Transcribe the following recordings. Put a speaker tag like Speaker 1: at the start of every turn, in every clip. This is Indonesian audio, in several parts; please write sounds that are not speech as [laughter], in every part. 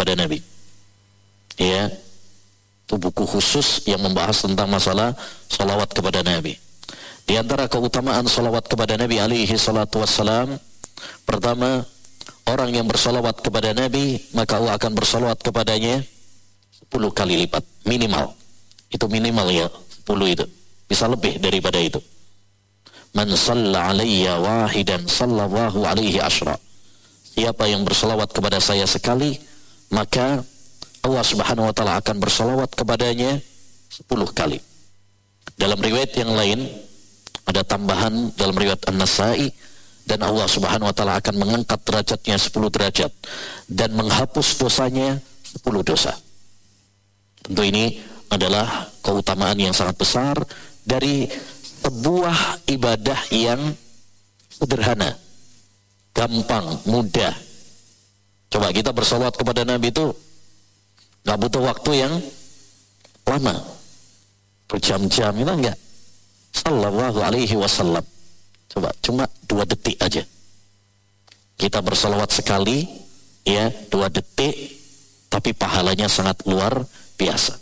Speaker 1: kepada Nabi. Ya, itu buku khusus yang membahas tentang masalah salawat kepada Nabi. Di antara keutamaan salawat kepada Nabi alaihi salatu wassalam, pertama, orang yang bersalawat kepada Nabi, maka Allah akan bersalawat kepadanya 10 kali lipat, minimal. Itu minimal ya, 10 itu. Bisa lebih daripada itu. Man salla alayya wahidan sallallahu alaihi asra. Siapa yang bersalawat kepada saya sekali, maka Allah Subhanahu wa taala akan bersalawat kepadanya 10 kali. Dalam riwayat yang lain ada tambahan dalam riwayat An-Nasai dan Allah Subhanahu wa taala akan mengangkat derajatnya 10 derajat dan menghapus dosanya 10 dosa. Tentu ini adalah keutamaan yang sangat besar dari sebuah ibadah yang sederhana, gampang, mudah. Coba kita bersolawat kepada Nabi itu nggak butuh waktu yang lama, berjam-jam itu enggak. Sallallahu alaihi wasallam. Coba cuma dua detik aja. Kita bersolawat sekali, ya dua detik, tapi pahalanya sangat luar biasa.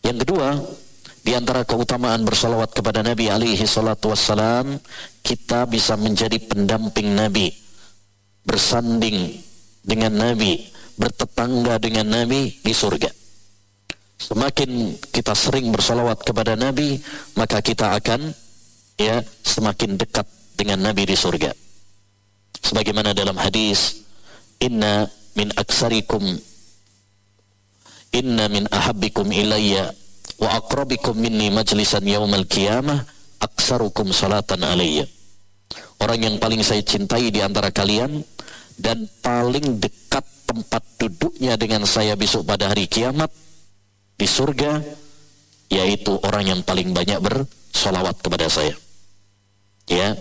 Speaker 1: Yang kedua, di antara keutamaan bersalawat kepada Nabi alaihi salatu wassalam, kita bisa menjadi pendamping Nabi, bersanding dengan Nabi, bertetangga dengan Nabi di surga. Semakin kita sering bersalawat kepada Nabi, maka kita akan ya semakin dekat dengan Nabi di surga. Sebagaimana dalam hadis, Inna min aksarikum Inna min ahabbikum ilayya wa aqrabikum minni majlisan yaumal qiyamah aksarukum salatan alayya. Orang yang paling saya cintai di antara kalian dan paling dekat tempat duduknya dengan saya besok pada hari kiamat di surga yaitu orang yang paling banyak bersolawat kepada saya. Ya.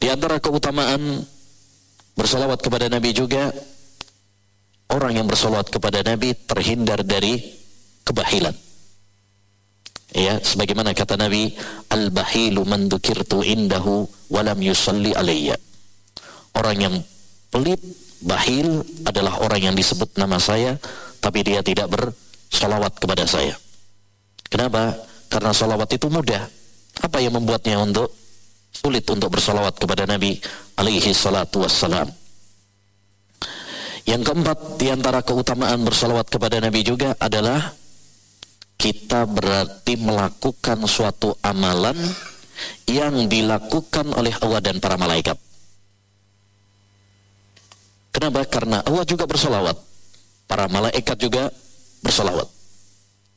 Speaker 1: Di antara keutamaan bersolawat kepada Nabi juga orang yang bersolawat kepada Nabi terhindar dari kebahilan. Ya, sebagaimana kata Nabi, al-bahilu man dzukirtu indahu walam yusalli alayya. Orang yang pelit, bahil adalah orang yang disebut nama saya tapi dia tidak bersolawat kepada saya. Kenapa? Karena solawat itu mudah. Apa yang membuatnya untuk sulit untuk bersolawat kepada Nabi alaihi salatu wassalam? Yang keempat di antara keutamaan bersolawat kepada Nabi juga adalah kita berarti melakukan suatu amalan yang dilakukan oleh Allah dan para malaikat. Kenapa? Karena Allah juga bersolawat. Para malaikat juga bersolawat.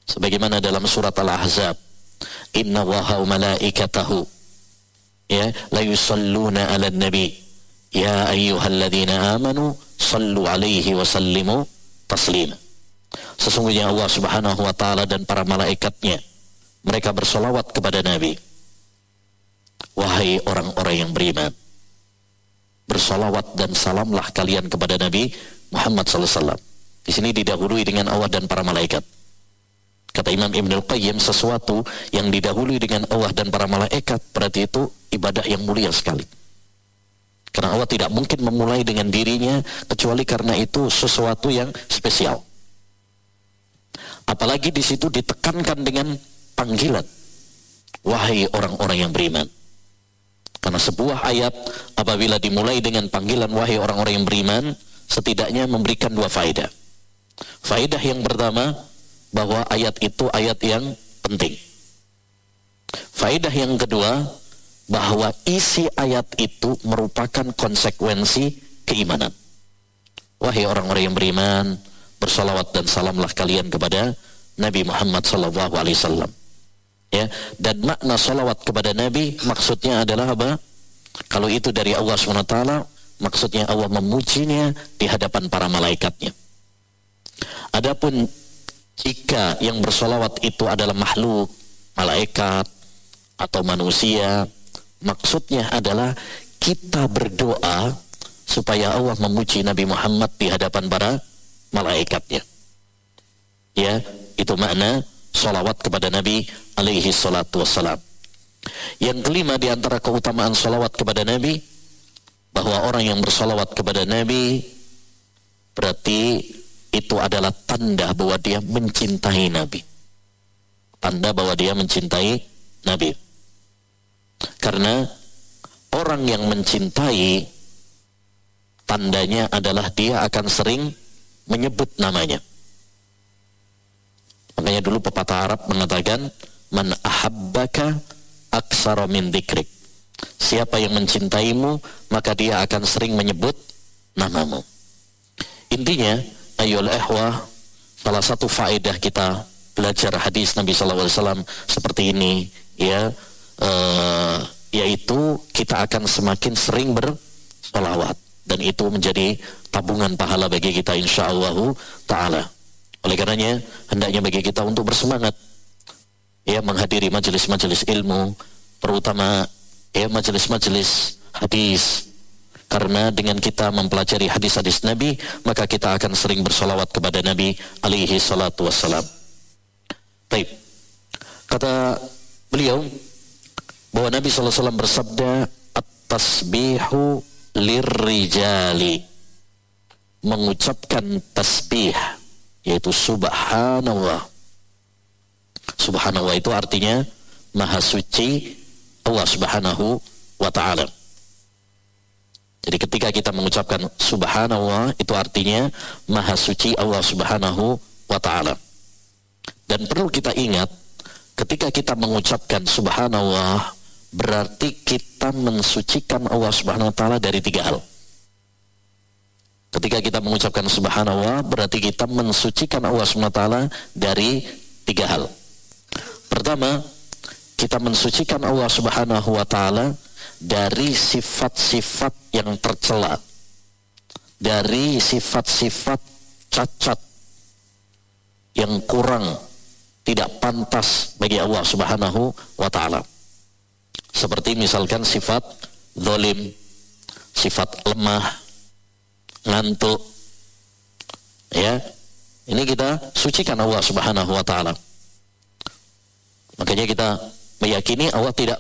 Speaker 1: Sebagaimana dalam surat Al-Ahzab. Inna waha malaikatahu. Ya, la yusalluna ala nabi. Ya ayyuhalladzina amanu sallu alaihi wa sallimu taslima. Sesungguhnya Allah Subhanahu wa taala dan para malaikatnya mereka bersolawat kepada Nabi. Wahai orang-orang yang beriman, bersolawat dan salamlah kalian kepada Nabi Muhammad SAW. Di sini didahului dengan Allah dan para malaikat. Kata Imam Ibn Al-Qayyim, sesuatu yang didahului dengan Allah dan para malaikat, berarti itu ibadah yang mulia sekali. Karena Allah tidak mungkin memulai dengan dirinya, kecuali karena itu sesuatu yang spesial. Apalagi di situ ditekankan dengan panggilan. Wahai orang-orang yang beriman. Karena sebuah ayat apabila dimulai dengan panggilan wahai orang-orang yang beriman, setidaknya memberikan dua faedah. Faedah yang pertama, bahwa ayat itu ayat yang penting. Faedah yang kedua, bahwa isi ayat itu merupakan konsekuensi keimanan. Wahai orang-orang yang beriman, bersalawat dan salamlah kalian kepada Nabi Muhammad wasallam. Ya, dan makna salawat kepada Nabi maksudnya adalah apa? Kalau itu dari Allah SWT, maksudnya Allah memujinya di hadapan para malaikatnya. Adapun jika yang bersolawat itu adalah makhluk, malaikat, atau manusia, maksudnya adalah kita berdoa supaya Allah memuji Nabi Muhammad di hadapan para malaikatnya. Ya, itu makna salawat kepada Nabi alaihi salatu wassalam. Yang kelima di antara keutamaan salawat kepada Nabi bahwa orang yang bersalawat kepada Nabi berarti itu adalah tanda bahwa dia mencintai Nabi. Tanda bahwa dia mencintai Nabi. Karena orang yang mencintai tandanya adalah dia akan sering menyebut namanya. Makanya dulu pepatah Arab mengatakan man ahabbaka aksara min dikrik. Siapa yang mencintaimu maka dia akan sering menyebut namamu. Intinya, ayol ehwah, salah satu faedah kita belajar hadis Nabi SAW seperti ini, ya, uh, yaitu kita akan semakin sering bersolawat dan itu menjadi tabungan pahala bagi kita insya Allah taala. Oleh karenanya hendaknya bagi kita untuk bersemangat ya menghadiri majelis-majelis ilmu terutama ya majelis-majelis hadis. Karena dengan kita mempelajari hadis-hadis Nabi maka kita akan sering bersolawat kepada Nabi alaihi salatu wassalam. Baik. Kata beliau bahwa Nabi SAW bersabda at-tasbihu lirrijali. Mengucapkan tasbih yaitu subhanallah subhanallah itu artinya maha suci Allah subhanahu wa ta'ala jadi ketika kita mengucapkan subhanallah itu artinya maha suci Allah Subhanahu wa taala. Dan perlu kita ingat ketika kita mengucapkan subhanallah berarti kita mensucikan Allah Subhanahu wa taala dari tiga hal. Ketika kita mengucapkan subhanallah berarti kita mensucikan Allah taala dari tiga hal. Pertama, kita mensucikan Allah Subhanahu wa taala dari sifat-sifat yang tercela, dari sifat-sifat cacat yang kurang tidak pantas bagi Allah Subhanahu wa taala. Seperti misalkan sifat zalim, sifat lemah, ngantuk. Ya. Ini kita sucikan Allah Subhanahu wa taala. Makanya kita meyakini Allah tidak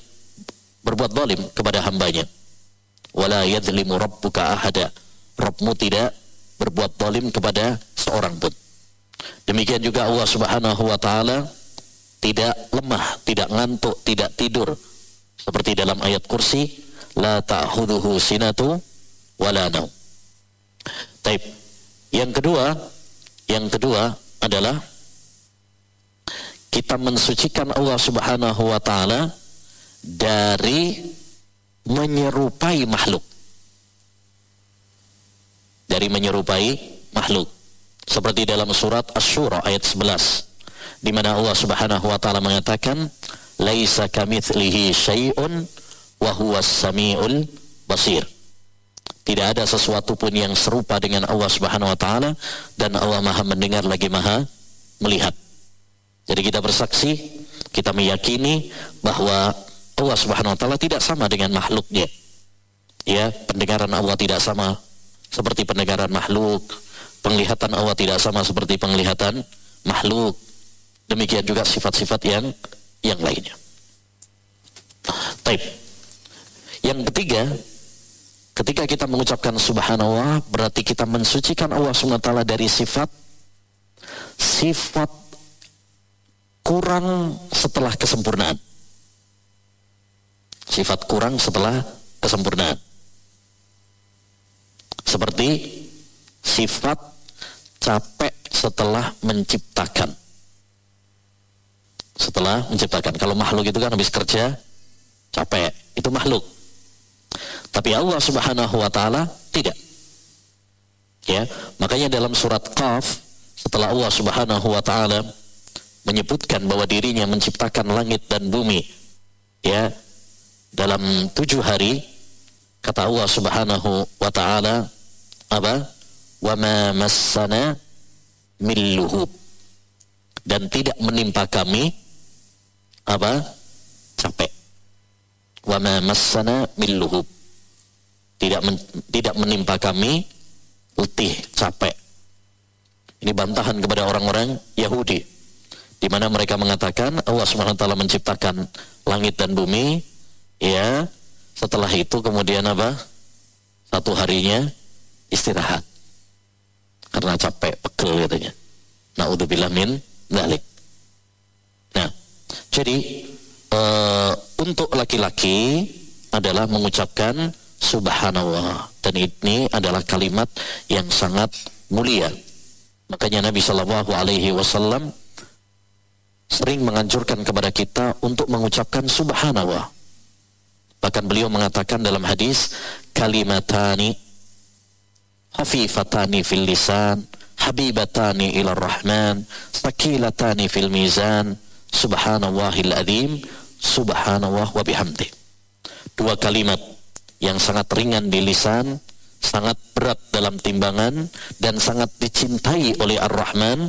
Speaker 1: berbuat zalim kepada hambanya. Wala yadzlimu rabbuka ahada. Rabbmu tidak berbuat zalim kepada seorang pun. Demikian juga Allah Subhanahu wa taala tidak lemah, tidak ngantuk, tidak tidur. Seperti dalam ayat kursi, la ta'khudhuhu sinatu wala naum. Taib. Yang kedua, yang kedua adalah kita mensucikan Allah Subhanahu wa taala dari menyerupai makhluk. Dari menyerupai makhluk. Seperti dalam surat Asy-Syura ayat 11 di mana Allah Subhanahu wa taala mengatakan laisa kamitslihi syai'un wa huwas samiul basir. Tidak ada sesuatu pun yang serupa dengan Allah Subhanahu wa taala dan Allah Maha mendengar lagi Maha melihat. Jadi kita bersaksi, kita meyakini bahwa Allah Subhanahu wa taala tidak sama dengan makhluknya. Ya, pendengaran Allah tidak sama seperti pendengaran makhluk, penglihatan Allah tidak sama seperti penglihatan makhluk. Demikian juga sifat-sifat yang yang lainnya. Taib. Yang ketiga, ketika kita mengucapkan subhanallah berarti kita mensucikan Allah SWT dari sifat sifat kurang setelah kesempurnaan sifat kurang setelah kesempurnaan. Seperti sifat capek setelah menciptakan. Setelah menciptakan. Kalau makhluk itu kan habis kerja capek, itu makhluk. Tapi Allah Subhanahu wa taala tidak. Ya, makanya dalam surat Qaf setelah Allah Subhanahu wa taala menyebutkan bahwa dirinya menciptakan langit dan bumi, ya, dalam tujuh hari kata Allah subhanahu wa ta'ala apa? Wa ma massana min dan tidak menimpa kami apa? Capek. Wa ma massana min tidak men, tidak menimpa kami letih capek ini bantahan kepada orang-orang Yahudi di mana mereka mengatakan Allah Subhanahu wa taala menciptakan langit dan bumi ya setelah itu kemudian apa satu harinya istirahat karena capek pegel katanya. Naudzubillah min dzalik. Nah, jadi uh, untuk laki-laki adalah mengucapkan subhanallah dan ini adalah kalimat yang sangat mulia. Makanya Nabi Shallallahu Alaihi Wasallam sering menganjurkan kepada kita untuk mengucapkan subhanallah. Bahkan beliau mengatakan dalam hadis kalimatani hafifatani fil lisan habibatani ila rahman sakilatani fil mizan subhanallahil azim subhanallah wa bihamdi dua kalimat yang sangat ringan di lisan sangat berat dalam timbangan dan sangat dicintai oleh Ar-Rahman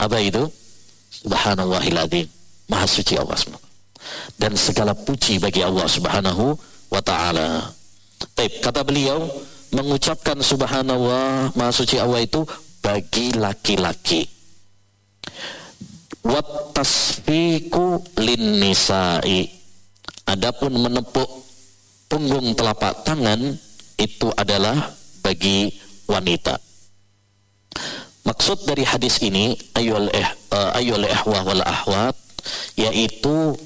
Speaker 1: apa itu subhanallahil azim maha suci Allah SWT dan segala puji bagi Allah Subhanahu wa taala. Baik, kata beliau mengucapkan subhanallah maha suci Allah itu bagi laki-laki. Wat tasfiku lin nisa'i. Adapun menepuk punggung telapak tangan itu adalah bagi wanita. Maksud dari hadis ini ayol eh uh, ayol ehwah wal ahwat yaitu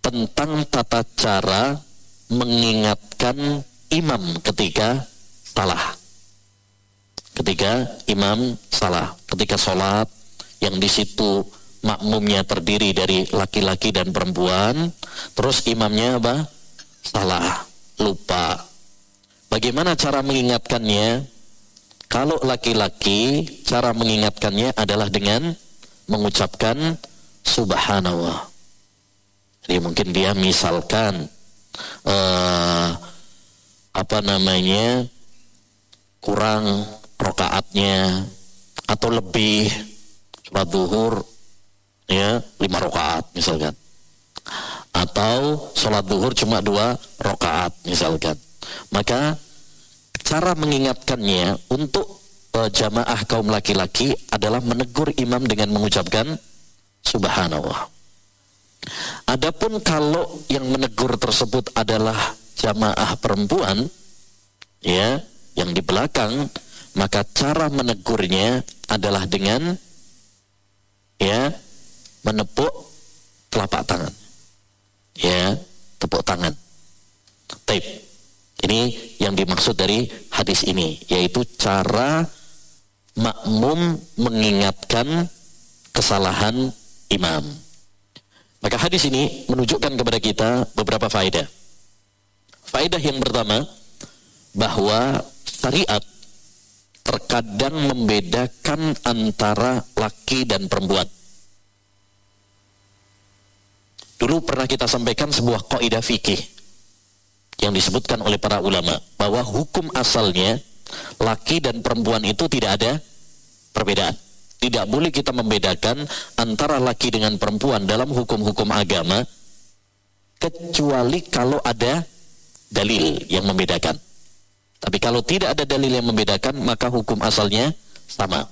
Speaker 1: tentang tata cara mengingatkan imam ketika salah. Ketika imam salah, ketika sholat yang di situ makmumnya terdiri dari laki-laki dan perempuan, terus imamnya apa? Salah, lupa. Bagaimana cara mengingatkannya? Kalau laki-laki, cara mengingatkannya adalah dengan mengucapkan subhanallah. Jadi mungkin dia misalkan uh, apa namanya kurang rokaatnya atau lebih sholat duhur ya lima rokaat misalkan atau sholat duhur cuma dua rokaat misalkan. Maka cara mengingatkannya untuk uh, jamaah kaum laki-laki adalah menegur imam dengan mengucapkan subhanallah. Adapun kalau yang menegur tersebut adalah jamaah perempuan ya yang di belakang maka cara menegurnya adalah dengan ya menepuk telapak tangan ya tepuk tangan. Tape. Ini yang dimaksud dari hadis ini yaitu cara makmum mengingatkan kesalahan imam. Maka hadis ini menunjukkan kepada kita beberapa faedah. Faedah yang pertama bahwa syariat terkadang membedakan antara laki dan perempuan. Dulu pernah kita sampaikan sebuah kaidah fikih yang disebutkan oleh para ulama bahwa hukum asalnya laki dan perempuan itu tidak ada perbedaan. Tidak boleh kita membedakan antara laki dengan perempuan dalam hukum-hukum agama kecuali kalau ada dalil yang membedakan. Tapi kalau tidak ada dalil yang membedakan, maka hukum asalnya sama.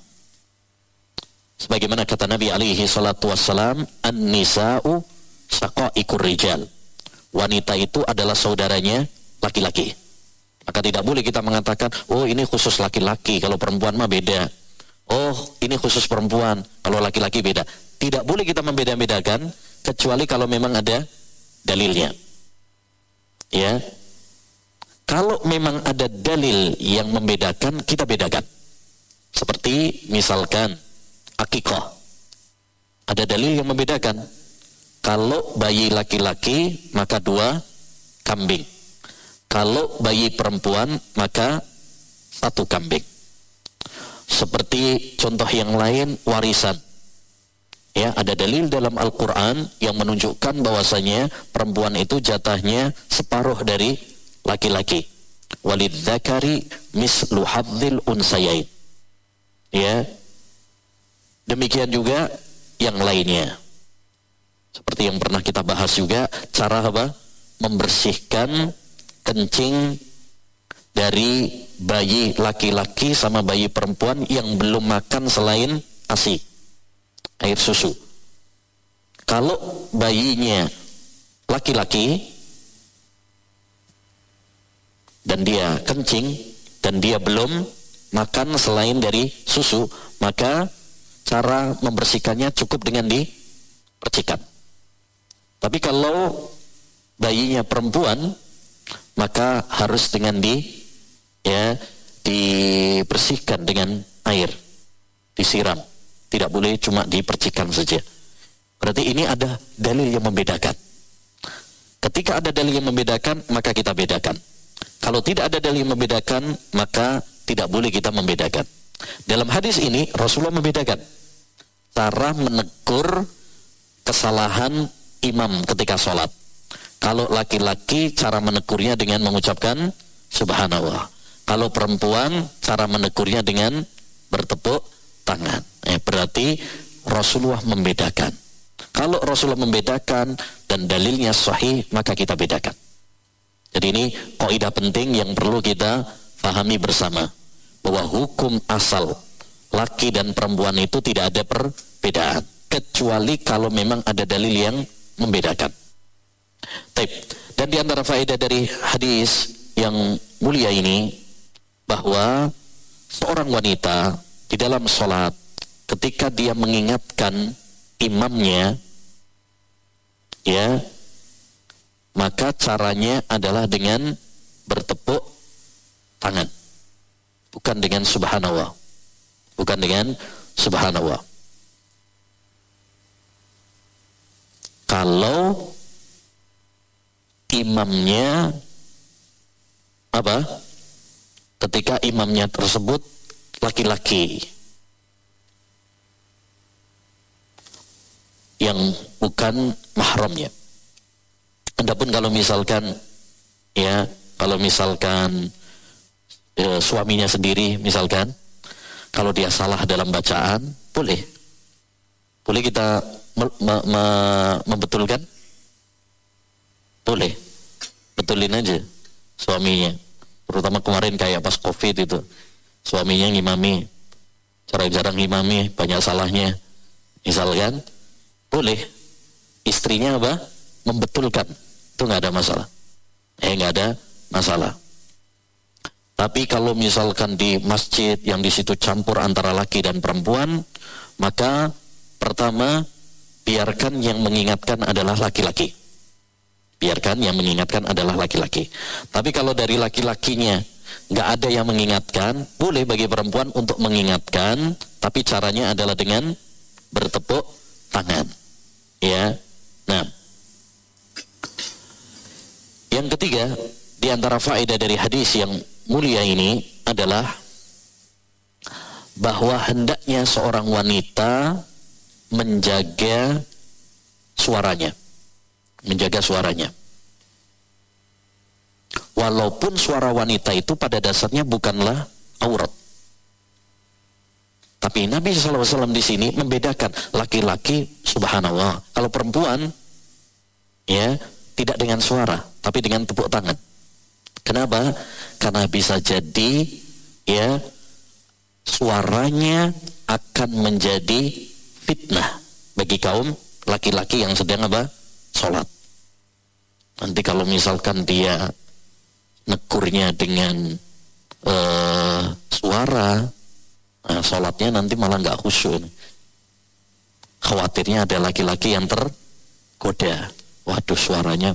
Speaker 1: Sebagaimana kata Nabi alaihi salatu wassalam, An-nisa'u saqa'ikur rijal. Wanita itu adalah saudaranya laki-laki. Maka tidak boleh kita mengatakan, oh ini khusus laki-laki, kalau perempuan mah beda. Oh ini khusus perempuan, kalau laki-laki beda. Tidak boleh kita membeda-bedakan, kecuali kalau memang ada dalilnya. Ya, kalau memang ada dalil yang membedakan, kita bedakan. Seperti misalkan akikoh. Ada dalil yang membedakan. Kalau bayi laki-laki, maka dua kambing. Kalau bayi perempuan, maka satu kambing. Seperti contoh yang lain, warisan. Ya, ada dalil dalam Al-Quran yang menunjukkan bahwasanya perempuan itu jatahnya separuh dari laki-laki walid zakari mislu hadzil unsayain ya demikian juga yang lainnya seperti yang pernah kita bahas juga cara apa membersihkan kencing dari bayi laki-laki sama bayi perempuan yang belum makan selain ASI air susu kalau bayinya laki-laki dan dia kencing dan dia belum makan selain dari susu, maka cara membersihkannya cukup dengan dipercikan. Tapi kalau bayinya perempuan, maka harus dengan di ya dibersihkan dengan air, disiram. Tidak boleh cuma dipercikan saja. Berarti ini ada dalil yang membedakan. Ketika ada dalil yang membedakan, maka kita bedakan. Kalau tidak ada dalil yang membedakan, maka tidak boleh kita membedakan. Dalam hadis ini Rasulullah membedakan cara menegur kesalahan imam ketika sholat. Kalau laki-laki cara menegurnya dengan mengucapkan subhanallah. Kalau perempuan cara menegurnya dengan bertepuk tangan. Eh, berarti Rasulullah membedakan. Kalau Rasulullah membedakan dan dalilnya sahih, maka kita bedakan. Jadi ini kaidah penting yang perlu kita pahami bersama bahwa hukum asal laki dan perempuan itu tidak ada perbedaan kecuali kalau memang ada dalil yang membedakan. Taib. Dan di antara faedah dari hadis yang mulia ini bahwa seorang wanita di dalam sholat ketika dia mengingatkan imamnya ya maka caranya adalah dengan bertepuk tangan bukan dengan subhanallah bukan dengan subhanallah kalau imamnya apa ketika imamnya tersebut laki-laki yang bukan mahramnya. Adapun kalau misalkan ya, kalau misalkan e, suaminya sendiri misalkan kalau dia salah dalam bacaan, boleh. Boleh kita me, me, membetulkan? Boleh. Betulin aja suaminya. Terutama kemarin kayak pas Covid itu. Suaminya ngimami. Jarang-jarang ngimami, banyak salahnya. Misalkan, boleh. Istrinya apa? Membetulkan. Itu nggak ada masalah. Eh nggak ada masalah. Tapi kalau misalkan di masjid yang di situ campur antara laki dan perempuan, maka pertama biarkan yang mengingatkan adalah laki-laki. Biarkan yang mengingatkan adalah laki-laki. Tapi kalau dari laki-lakinya nggak ada yang mengingatkan, boleh bagi perempuan untuk mengingatkan, tapi caranya adalah dengan bertepuk tangan. Ya. Nah. Yang ketiga, di antara faedah dari hadis yang mulia ini adalah bahwa hendaknya seorang wanita menjaga suaranya. Menjaga suaranya. Walaupun suara wanita itu pada dasarnya bukanlah aurat. Tapi Nabi SAW di sini membedakan laki-laki, subhanallah. Kalau perempuan, ya tidak dengan suara, tapi dengan tepuk tangan. Kenapa? Karena bisa jadi, ya suaranya akan menjadi fitnah bagi kaum laki-laki yang sedang apa? Sholat. Nanti kalau misalkan dia nekurnya dengan uh, suara, Nah, sholatnya nanti malah nggak khusyuk. Khawatirnya ada laki-laki yang tergoda. Waduh suaranya,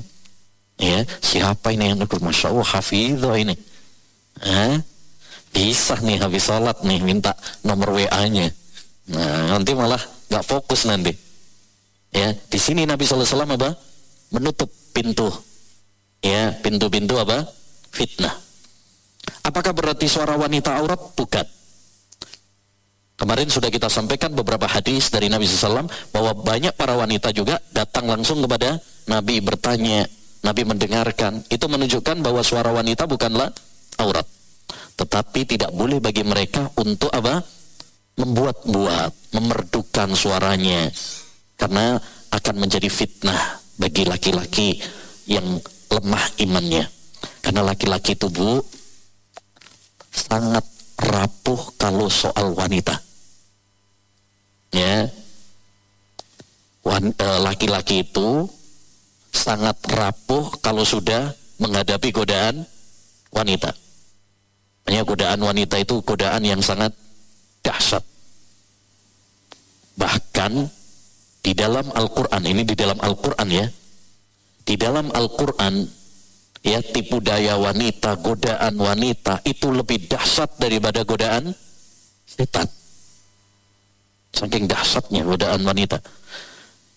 Speaker 1: ya siapa ini yang negur? Masya Allah hafidho ini. Eh, bisa nih habis sholat nih minta nomor WA-nya. Nah, nanti malah nggak fokus nanti. Ya, di sini Nabi SAW apa? Menutup pintu. Ya, pintu-pintu apa? Fitnah. Apakah berarti suara wanita aurat? Bukan. Kemarin sudah kita sampaikan beberapa hadis dari Nabi SAW bahwa banyak para wanita juga datang langsung kepada Nabi bertanya, Nabi mendengarkan. Itu menunjukkan bahwa suara wanita bukanlah aurat. Tetapi tidak boleh bagi mereka untuk apa? Membuat-buat, memerdukan suaranya. Karena akan menjadi fitnah bagi laki-laki yang lemah imannya. Karena laki-laki itu bu, sangat rapuh kalau soal wanita. Ya, e, laki-laki itu sangat rapuh kalau sudah menghadapi godaan wanita. Hanya godaan wanita itu godaan yang sangat dahsyat. Bahkan di dalam Al-Quran, ini di dalam Al-Quran ya, di dalam Al-Quran ya tipu daya wanita, godaan wanita itu lebih dahsyat daripada godaan setan. Saking dahsyatnya godaan wanita.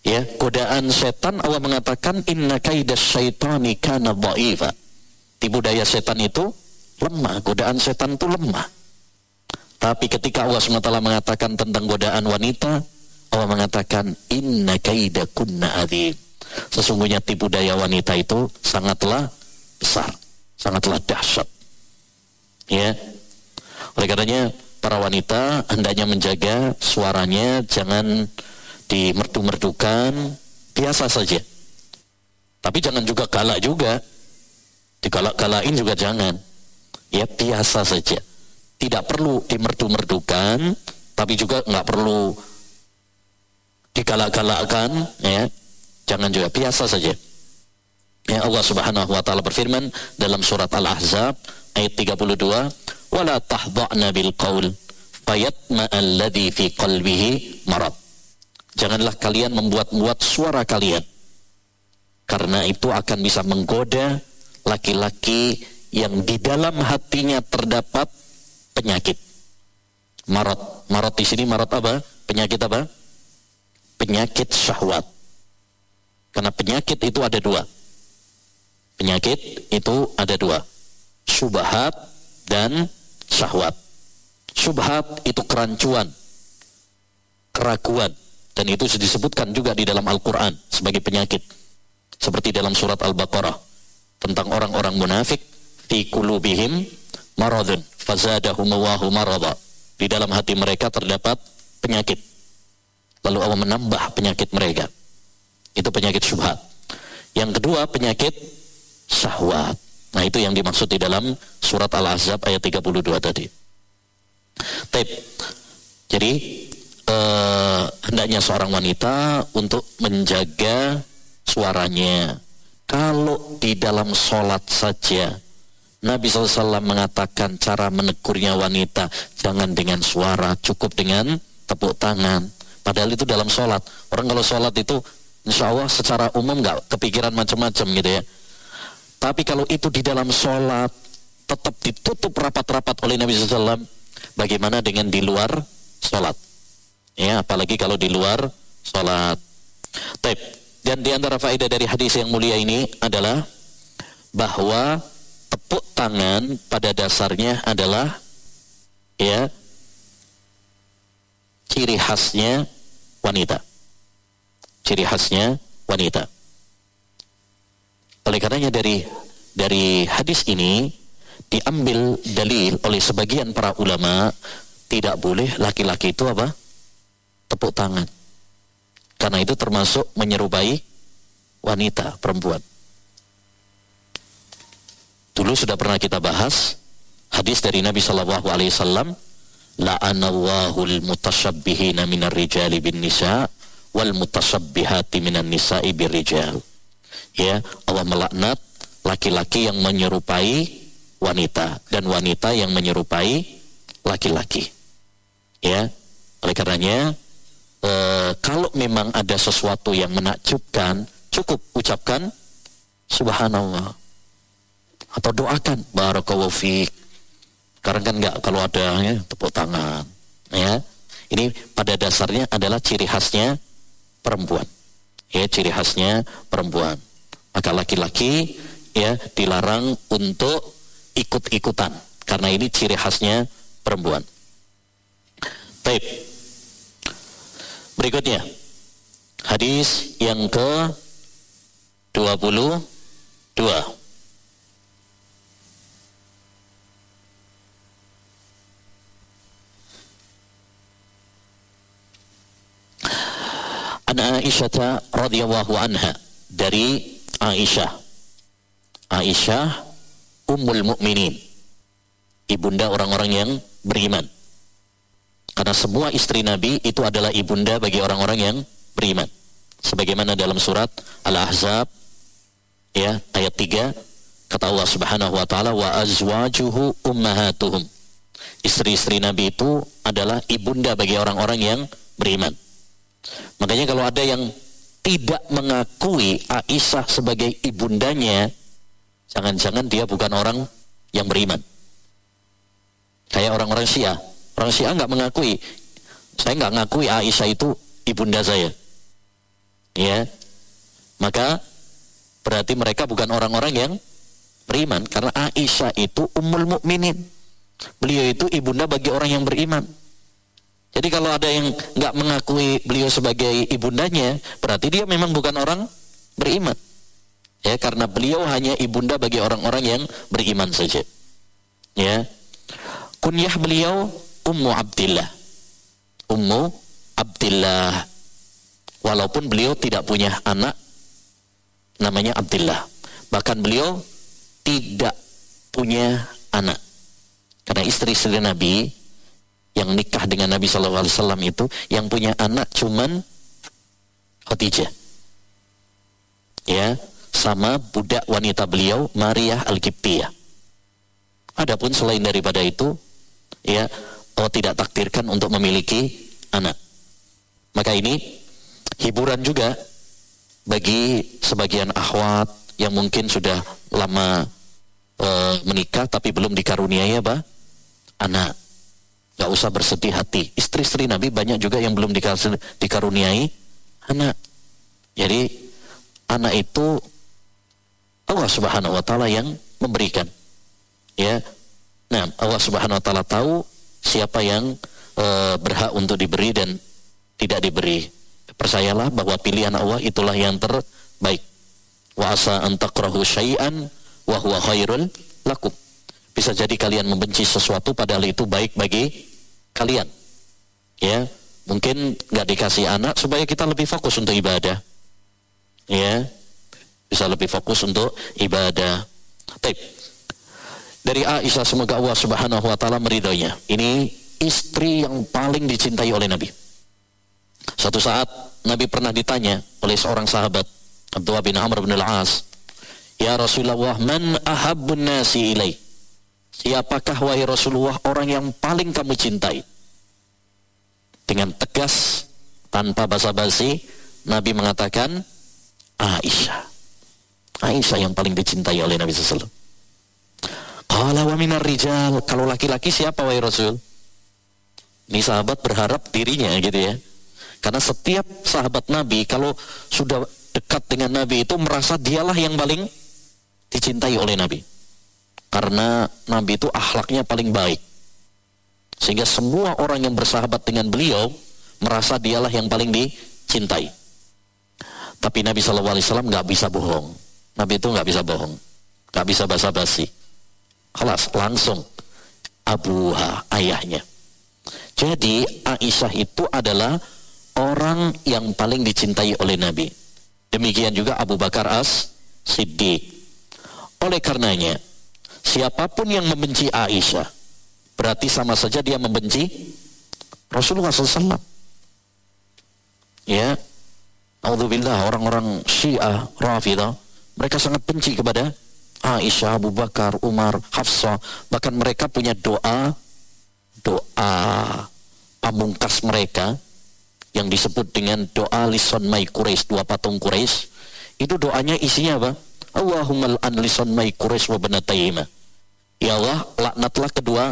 Speaker 1: Ya, godaan setan Allah mengatakan inna kaidas syaitani kana dha'ifa. Tipu daya setan itu lemah, godaan setan itu lemah. Tapi ketika Allah SWT mengatakan tentang godaan wanita, Allah mengatakan inna kaida kunna. Sesungguhnya tipu daya wanita itu sangatlah besar, sangatlah dahsyat. Ya. Oleh karenanya para wanita hendaknya menjaga suaranya jangan dimerdu-merdukan, biasa saja. Tapi jangan juga galak juga. Digalak-galakin juga jangan ya biasa saja. Tidak perlu dimerdu-merdukan, tapi juga nggak perlu digalak-galakkan, ya. Jangan juga biasa saja. Ya Allah Subhanahu wa taala berfirman dalam surat Al-Ahzab ayat 32, "Wala tahdha'na bil qaul fayatma alladhi fi qalbihi marad." Janganlah kalian membuat-buat suara kalian karena itu akan bisa menggoda laki-laki yang di dalam hatinya terdapat penyakit. Marot, marot di sini marot apa? Penyakit apa? Penyakit syahwat. Karena penyakit itu ada dua. Penyakit itu ada dua. Subhat dan syahwat. Subhat itu kerancuan, keraguan. Dan itu disebutkan juga di dalam Al-Quran sebagai penyakit. Seperti dalam surat Al-Baqarah. Tentang orang-orang munafik fi kulubihim maradun fazadahumullahu marada. Di dalam hati mereka terdapat penyakit. Lalu Allah menambah penyakit mereka. Itu penyakit syubhat. Yang kedua penyakit syahwat. Nah itu yang dimaksud di dalam surat Al-Ahzab ayat 32 tadi. Tip. Jadi eh, hendaknya seorang wanita untuk menjaga suaranya. Kalau di dalam sholat saja Nabi SAW mengatakan cara menegurnya wanita jangan dengan suara, cukup dengan tepuk tangan. Padahal itu dalam sholat. Orang kalau sholat itu insya Allah secara umum nggak kepikiran macam-macam gitu ya. Tapi kalau itu di dalam sholat tetap ditutup rapat-rapat oleh Nabi SAW, bagaimana dengan di luar sholat? Ya, apalagi kalau di luar sholat. Taib. Dan di antara faedah dari hadis yang mulia ini adalah bahwa tepuk tangan pada dasarnya adalah ya ciri khasnya wanita. Ciri khasnya wanita. Oleh karenanya dari dari hadis ini diambil dalil oleh sebagian para ulama tidak boleh laki-laki itu apa? tepuk tangan. Karena itu termasuk menyerupai wanita, perempuan. Dulu sudah pernah kita bahas hadis dari Nabi Shallallahu Alaihi Wasallam, la'anallahu al-mutashabbihina minar rijali bin nisa wal mutashabbihati minan nisa'i bir rijal. Ya, Allah melaknat laki-laki yang menyerupai wanita dan wanita yang menyerupai laki-laki. Ya, oleh karenanya e, kalau memang ada sesuatu yang menakjubkan, cukup ucapkan subhanallah atau doakan barakallahu fiik karena kan enggak kalau ada ya, tepuk tangan ya. Ini pada dasarnya adalah ciri khasnya perempuan. Ya ciri khasnya perempuan. Maka laki-laki ya dilarang untuk ikut-ikutan. Karena ini ciri khasnya perempuan. Baik. Berikutnya. Hadis yang ke 22 An Aisyah radhiyallahu anha dari Aisyah. Aisyah Ummul Mukminin. Ibunda orang-orang yang beriman. Karena semua istri Nabi itu adalah ibunda bagi orang-orang yang beriman. Sebagaimana dalam surat Al-Ahzab ya ayat 3 Kata Allah Subhanahu wa taala wa azwajuhu ummahatuhum. Istri-istri Nabi itu adalah ibunda bagi orang-orang yang beriman. Makanya kalau ada yang tidak mengakui Aisyah sebagai ibundanya, jangan-jangan dia bukan orang yang beriman. Kayak orang-orang Syiah. Orang Syiah nggak mengakui. Saya nggak mengakui Aisyah itu ibunda saya. Ya. Maka berarti mereka bukan orang-orang yang beriman karena Aisyah itu ummul mukminin. Beliau itu ibunda bagi orang yang beriman. Jadi kalau ada yang nggak mengakui beliau sebagai ibundanya, berarti dia memang bukan orang beriman. Ya, karena beliau hanya ibunda bagi orang-orang yang beriman saja. Ya. Kunyah beliau Ummu Abdillah. Ummu Abdillah. Walaupun beliau tidak punya anak namanya Abdillah. Bahkan beliau tidak punya anak. Karena istri-istri Nabi yang nikah dengan Nabi Wasallam itu yang punya anak cuman Khadijah. Ya, sama budak wanita beliau Maria Al-Qibtiyah. Adapun selain daripada itu, ya, Allah tidak takdirkan untuk memiliki anak. Maka ini hiburan juga bagi sebagian akhwat yang mungkin sudah lama e, menikah tapi belum dikaruniai apa? Anak. Gak usah bersedih hati. Istri-istri Nabi banyak juga yang belum dikaruniai anak. Jadi anak itu Allah Subhanahu wa taala yang memberikan. Ya. Nah, Allah Subhanahu wa taala tahu siapa yang e, berhak untuk diberi dan tidak diberi. Percayalah bahwa pilihan Allah itulah yang terbaik. Wa asa an takrahu syai'an wa huwa khairul lakum. Bisa jadi kalian membenci sesuatu padahal itu baik bagi kalian. Ya, mungkin nggak dikasih anak supaya kita lebih fokus untuk ibadah. Ya, bisa lebih fokus untuk ibadah. Taip. Dari Aisyah semoga Allah Subhanahu wa taala meridhoinya. Ini istri yang paling dicintai oleh Nabi. Suatu saat Nabi pernah ditanya oleh seorang sahabat Abdullah bin Amr bin Al-As Ya Rasulullah, man ahabbun nasi ilai? Siapakah wahai Rasulullah orang yang paling kamu cintai? Dengan tegas, tanpa basa-basi, Nabi mengatakan, Aisyah. Aisyah yang paling dicintai oleh Nabi SAW. Kalau wa rijal. Kalau laki-laki siapa wahai Rasul? Ini sahabat berharap dirinya gitu ya. Karena setiap sahabat Nabi kalau sudah dekat dengan Nabi itu merasa dialah yang paling dicintai oleh Nabi. Karena Nabi itu akhlaknya paling baik. Sehingga semua orang yang bersahabat dengan beliau merasa dialah yang paling dicintai. Tapi Nabi SAW nggak bisa bohong. Nabi itu nggak bisa bohong, nggak bisa basa-basi. Kelas langsung Abuha ayahnya. Jadi Aisyah itu adalah orang yang paling dicintai oleh Nabi. Demikian juga Abu Bakar As Siddiq. Oleh karenanya, siapa pun yang membenci Aisyah, berarti sama saja dia membenci Rasulullah SAW. Ya, Alhamdulillah orang-orang Syiah, Rafidah, mereka sangat benci kepada Aisyah, Abu Bakar, Umar, Hafsah. Bahkan mereka punya doa, doa pamungkas mereka yang disebut dengan doa Lison Mai Quraisy, dua patung Quraisy. Itu doanya isinya apa? Allahumma an lisan mai Quraisy wa banatayhima. Ya Allah, laknatlah kedua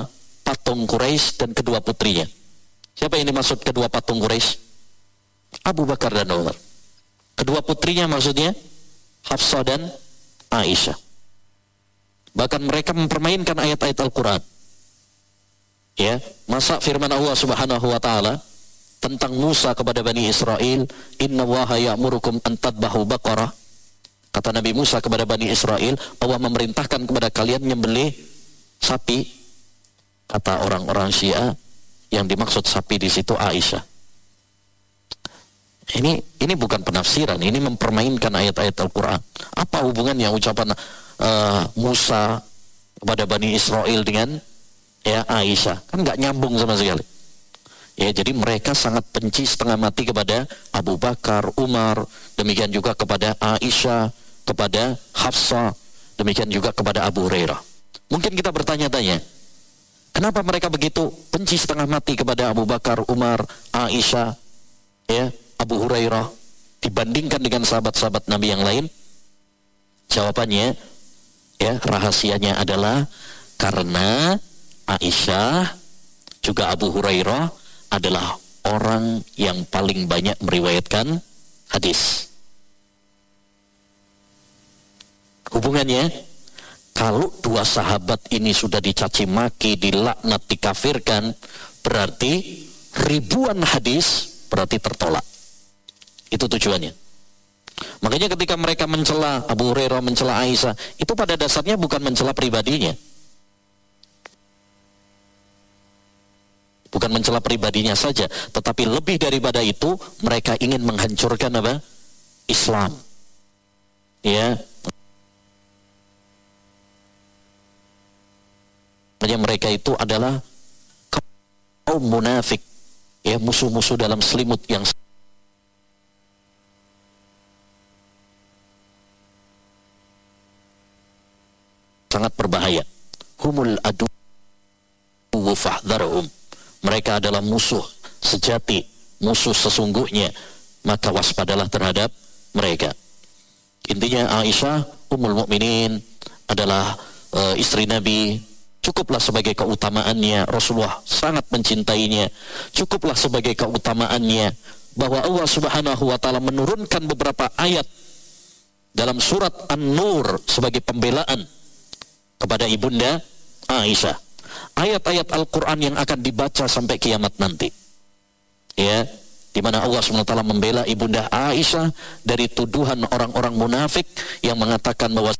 Speaker 1: patung Quraisy dan kedua putrinya. Siapa yang dimaksud kedua patung Quraisy? Abu Bakar dan Umar. Kedua putrinya maksudnya Hafsah dan Aisyah. Bahkan mereka mempermainkan ayat-ayat Al-Quran. Ya, masa firman Allah Subhanahu wa taala tentang Musa kepada Bani Israel, "Inna waha ya'murukum an tadbahu baqarah." Kata Nabi Musa kepada Bani Israel, Allah memerintahkan kepada kalian menyembelih sapi. Kata orang-orang Syiah, yang dimaksud sapi di situ Aisyah. Ini ini bukan penafsiran, ini mempermainkan ayat-ayat Al-Quran. Apa hubungannya ucapan uh, Musa kepada Bani Israel dengan ya Aisyah? Kan nggak nyambung sama sekali. Ya, jadi mereka sangat benci setengah mati kepada Abu Bakar, Umar, demikian juga kepada Aisyah, kepada Hafsah Demikian juga kepada Abu Hurairah. Mungkin kita bertanya-tanya, kenapa mereka begitu benci setengah mati kepada Abu Bakar, Umar, Aisyah, ya, Abu Hurairah dibandingkan dengan sahabat-sahabat Nabi yang lain? Jawabannya, ya, rahasianya adalah karena Aisyah juga Abu Hurairah adalah orang yang paling banyak meriwayatkan hadis. Hubungannya, kalau dua sahabat ini sudah dicaci maki, dilaknat, dikafirkan, berarti ribuan hadis berarti tertolak. Itu tujuannya. Makanya ketika mereka mencela Abu Hurairah, mencela Aisyah, itu pada dasarnya bukan mencela pribadinya. Bukan mencela pribadinya saja, tetapi lebih daripada itu mereka ingin menghancurkan apa? Islam. Ya, Makanya mereka itu adalah kaum munafik, ya musuh-musuh dalam selimut yang sangat berbahaya. Humul adu fahdharhum. Mereka adalah musuh sejati, musuh sesungguhnya. Maka waspadalah terhadap mereka. Intinya Aisyah Ummul Mukminin adalah uh, istri Nabi cukuplah sebagai keutamaannya. Rasulullah sangat mencintainya. Cukuplah sebagai keutamaannya. Bahwa Allah Subhanahu wa taala menurunkan beberapa ayat dalam surat An-Nur sebagai pembelaan kepada ibunda Aisyah. Ayat-ayat Al-Qur'an yang akan dibaca sampai kiamat nanti. Ya di mana Allah SWT membela ibunda Aisyah dari tuduhan orang-orang munafik yang mengatakan bahwa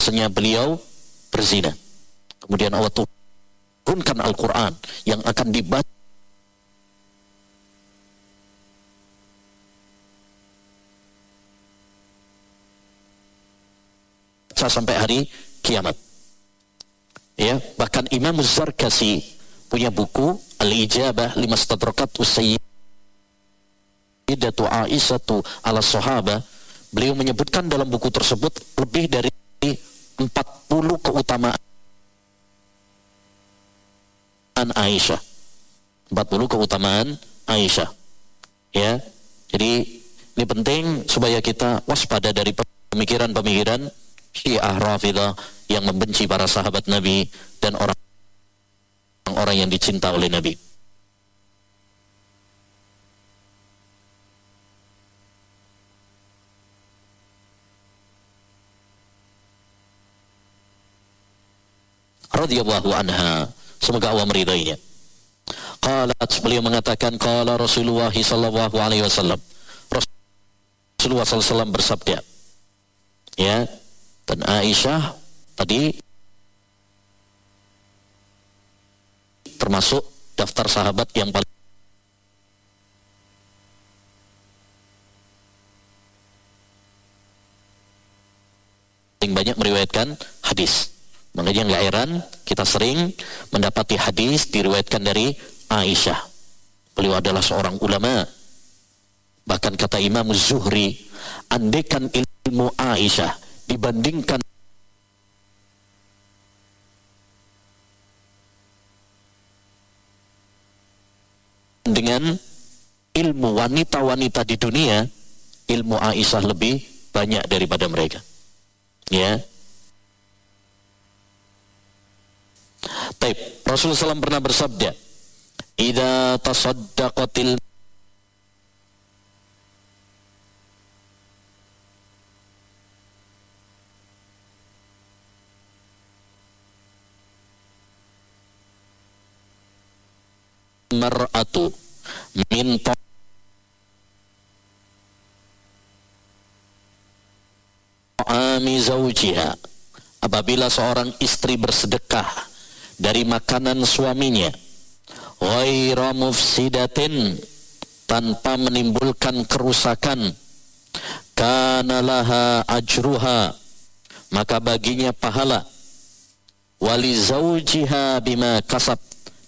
Speaker 1: bahwasanya beliau berzina. Kemudian Allah turunkan Al-Quran yang akan dibaca sampai hari kiamat. Ya, bahkan Imam Zarkasi punya buku Al-Ijabah lima stadrakat Sayyidatu Aisyatu ala Sahaba. Beliau menyebutkan dalam buku tersebut lebih dari 40 keutamaan Aisyah. 40 keutamaan Aisyah. Ya. Jadi ini penting supaya kita waspada dari pemikiran-pemikiran Syiah Rafidah yang membenci para sahabat Nabi dan orang-orang yang dicinta oleh Nabi. Radhiyallahu anha. Semoga Allah meridainya. Qalat beliau mengatakan qala Rasulullah sallallahu alaihi wasallam. Rasulullah sallallahu bersabda. Ya. Dan Aisyah tadi termasuk daftar sahabat yang paling banyak meriwayatkan hadis. Makanya nggak heran kita sering mendapati hadis diriwayatkan dari Aisyah. Beliau adalah seorang ulama. Bahkan kata Imam Zuhri, andekan ilmu Aisyah dibandingkan dengan ilmu wanita-wanita di dunia, ilmu Aisyah lebih banyak daripada mereka. Ya, Taib. Rasulullah SAW pernah bersabda, "Idza tasaddaqatil mar'atu min ta'ami zawjiha apabila seorang istri bersedekah dari makanan suaminya. Ghaira mufsidatin tanpa menimbulkan kerusakan. Kanalaha ajruha maka baginya pahala. Wali zaujiha bima kasab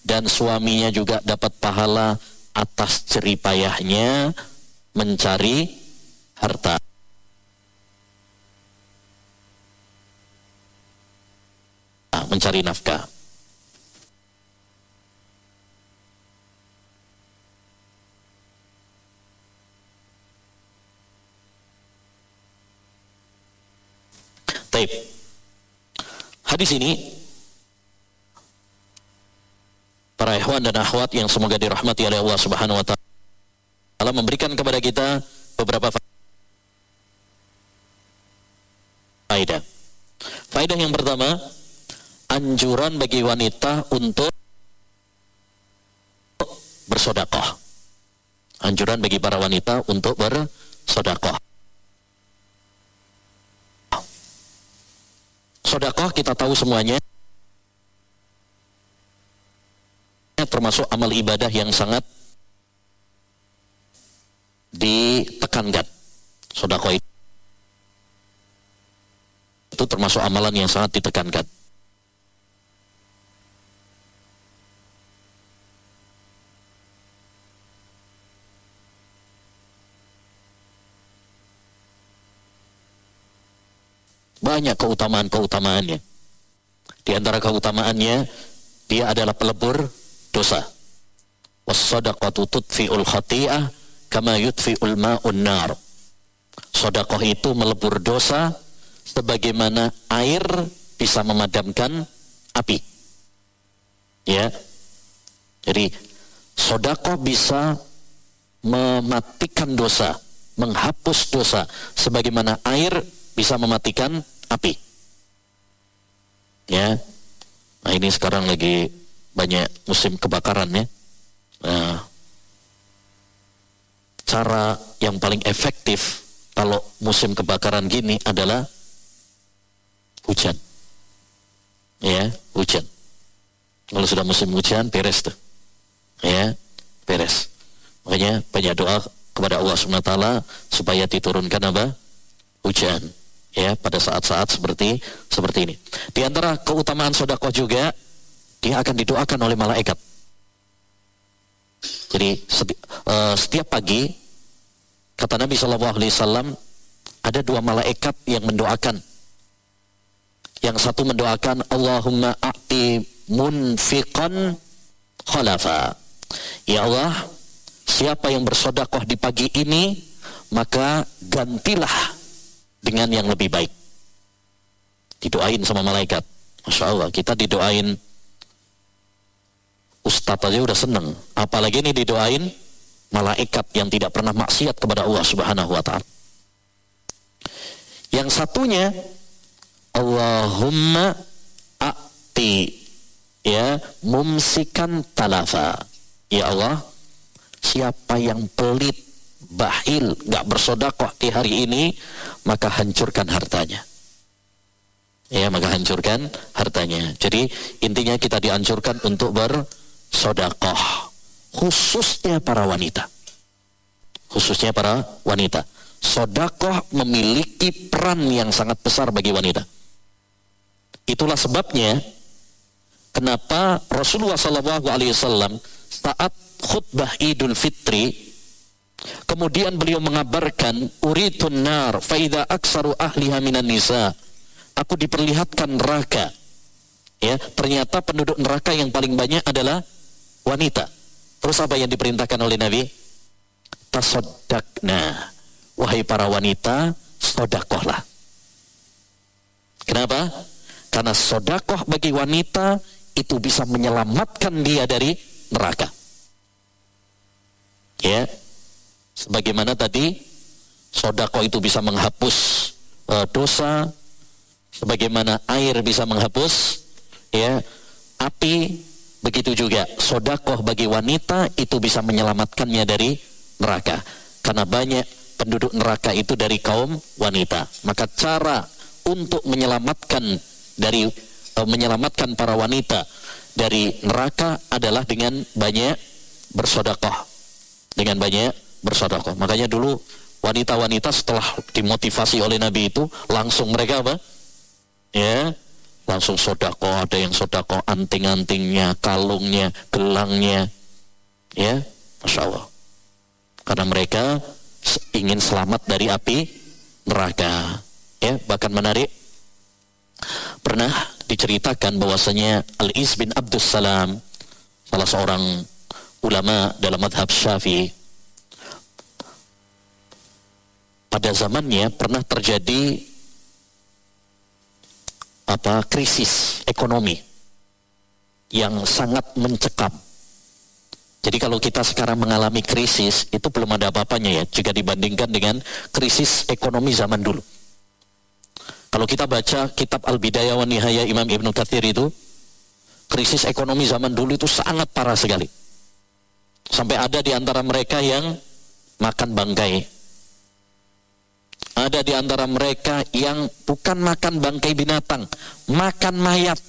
Speaker 1: dan suaminya juga dapat pahala atas ceripayahnya mencari harta. Mencari nafkah. Hadis ini para ikhwan dan akhwat yang semoga dirahmati oleh Allah Subhanahu wa taala memberikan kepada kita beberapa faedah. Faedah yang pertama, anjuran bagi wanita untuk bersodakoh. Anjuran bagi para wanita untuk bersodakoh. Sodakoh kita tahu semuanya termasuk amal ibadah yang sangat ditekankan. Sodako itu termasuk amalan yang sangat ditekankan. Banyak keutamaan-keutamaannya. Di antara keutamaannya, dia adalah pelebur dosa. Wassadaqatu tudfi'ul khati'ah kama yudfi'ul ma'un nar. Sedekah itu melebur dosa sebagaimana air bisa memadamkan api. Ya. Jadi sedekah bisa mematikan dosa, menghapus dosa sebagaimana air bisa mematikan api. Ya. Nah, ini sekarang lagi banyak musim kebakaran ya. Nah, cara yang paling efektif kalau musim kebakaran gini adalah hujan. Ya, hujan. Kalau sudah musim hujan, beres tuh. Ya, beres. Makanya banyak doa kepada Allah SWT supaya diturunkan apa? Hujan. Ya, pada saat-saat seperti seperti ini. Di antara keutamaan sodakoh juga dia akan didoakan oleh malaikat. Jadi seti, uh, setiap pagi kata Nabi Shallallahu Alaihi Wasallam ada dua malaikat yang mendoakan. Yang satu mendoakan Allahumma a'ti munfiqan khalafa. Ya Allah, siapa yang bersodakoh di pagi ini, maka gantilah dengan yang lebih baik. Didoain sama malaikat. Masya Allah, kita didoain Ustadz aja udah seneng. Apalagi ini didoain malaikat yang tidak pernah maksiat kepada Allah Subhanahu wa taala. Yang satunya Allahumma a'ti ya mumsikan talafa. Ya Allah, siapa yang pelit, bahil, gak bersodakoh di hari ini, maka hancurkan hartanya. Ya, maka hancurkan hartanya. Jadi intinya kita dihancurkan untuk ber sodakoh khususnya para wanita khususnya para wanita sodakoh memiliki peran yang sangat besar bagi wanita itulah sebabnya kenapa Rasulullah SAW saat khutbah Idul Fitri kemudian beliau mengabarkan uritun nar faida aksaru ahliha minan nisa aku diperlihatkan neraka ya ternyata penduduk neraka yang paling banyak adalah wanita. Terus apa yang diperintahkan oleh Nabi? Tasodakna. Wahai para wanita, sodakohlah. Kenapa? Karena sodakoh bagi wanita itu bisa menyelamatkan dia dari neraka. Ya, sebagaimana tadi sodakoh itu bisa menghapus uh, dosa, sebagaimana air bisa menghapus ya api Begitu juga sodakoh bagi wanita itu bisa menyelamatkannya dari neraka. Karena banyak penduduk neraka itu dari kaum wanita. Maka cara untuk menyelamatkan dari uh, menyelamatkan para wanita dari neraka adalah dengan banyak bersodakoh. Dengan banyak bersodakoh. Makanya dulu wanita-wanita setelah dimotivasi oleh Nabi itu langsung mereka apa? Ya, langsung sodako ada yang sodako anting-antingnya kalungnya gelangnya ya masya Allah karena mereka ingin selamat dari api neraka ya bahkan menarik pernah diceritakan bahwasanya Al-Is bin Abdus Salam salah seorang ulama dalam madhab syafi'i pada zamannya pernah terjadi apa krisis ekonomi yang sangat mencekam. Jadi kalau kita sekarang mengalami krisis itu belum ada apa-apanya ya jika dibandingkan dengan krisis ekonomi zaman dulu. Kalau kita baca kitab Al-Bidayah wa Nihaya Imam Ibn Kathir itu, krisis ekonomi zaman dulu itu sangat parah sekali. Sampai ada di antara mereka yang makan bangkai. Ada di antara mereka yang bukan makan bangkai binatang, makan mayat.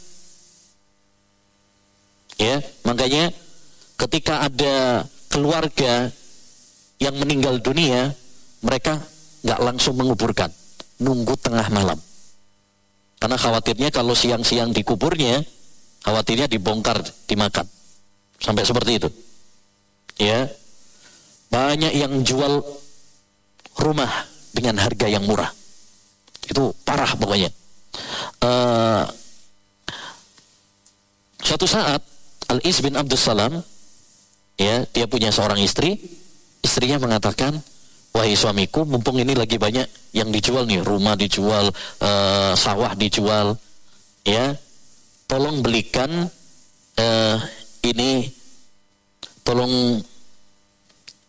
Speaker 1: Ya, makanya ketika ada keluarga yang meninggal dunia, mereka nggak langsung menguburkan, nunggu tengah malam. Karena khawatirnya kalau siang-siang dikuburnya, khawatirnya dibongkar, dimakan. Sampai seperti itu. Ya. Banyak yang jual rumah dengan harga yang murah. Itu parah pokoknya. Uh, suatu saat Al-Is bin Abdus Salam ya, dia punya seorang istri, istrinya mengatakan, wahai suamiku mumpung ini lagi banyak yang dijual nih rumah dijual uh, sawah dijual ya tolong belikan uh, ini tolong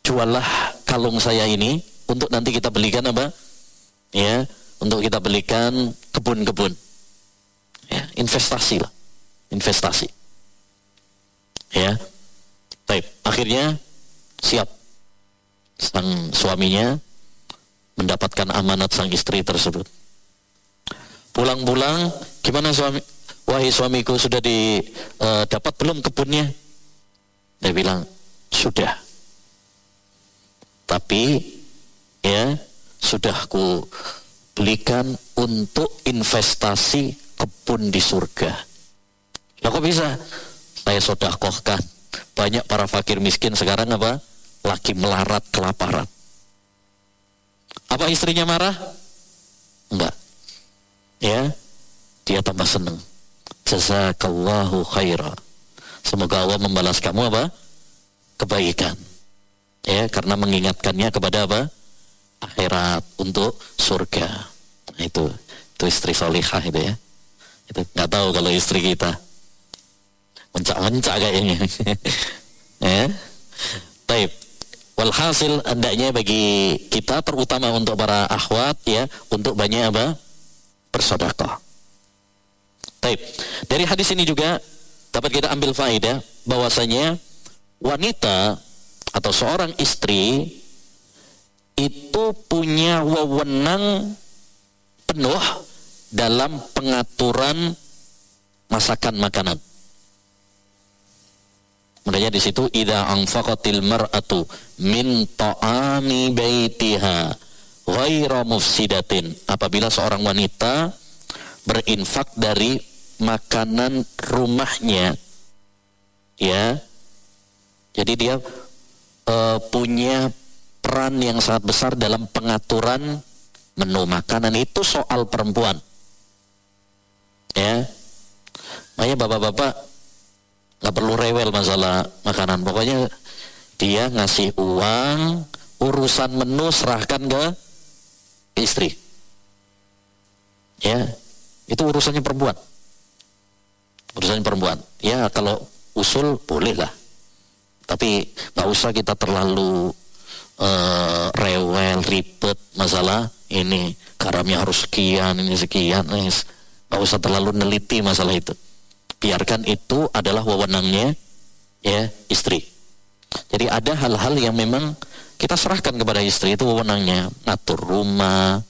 Speaker 1: juallah kalung saya ini untuk nanti kita belikan apa ya untuk kita belikan kebun-kebun ya investasi lah investasi ya baik akhirnya siap sang suaminya mendapatkan amanat sang istri tersebut. Pulang-pulang, gimana suami? Wahai suamiku sudah eh, uh, belum kebunnya? Dia bilang sudah. Tapi ya sudah ku belikan untuk investasi kebun di surga. Lah kok bisa? Saya sodakohkan. Banyak para fakir miskin sekarang apa? laki melarat kelaparan. Apa istrinya marah? Enggak. Ya, dia tambah senang. Jazakallahu khaira. Semoga Allah membalas kamu apa? Kebaikan. Ya, karena mengingatkannya kepada apa? Akhirat untuk surga. Nah, itu itu istri solihah itu ya. Itu nggak tahu kalau istri kita mencak-mencak kayaknya. [laughs] ya. Taib. Walhasil hendaknya bagi kita terutama untuk para akhwat ya untuk banyak apa? bersedekah. Baik. Dari hadis ini juga dapat kita ambil faedah bahwasanya wanita atau seorang istri itu punya wewenang penuh dalam pengaturan masakan makanan. Makanya di situ ida anfaqatil mar'atu min ta'ami baitiha ghaira mufsidatin. Apabila seorang wanita berinfak dari makanan rumahnya ya. Jadi dia uh, punya peran yang sangat besar dalam pengaturan menu makanan. Itu soal perempuan. Ya. Makanya bapak-bapak nggak perlu rewel masalah makanan. Pokoknya dia ngasih uang urusan menu serahkan ke istri. Ya. Itu urusannya perempuan. Urusannya perempuan. Ya kalau usul boleh lah tapi nggak usah kita terlalu uh, rewel ribet masalah ini garamnya harus sekian ini sekian nggak usah terlalu neliti masalah itu biarkan itu adalah wewenangnya ya istri. Jadi ada hal-hal yang memang kita serahkan kepada istri itu wewenangnya, ngatur rumah,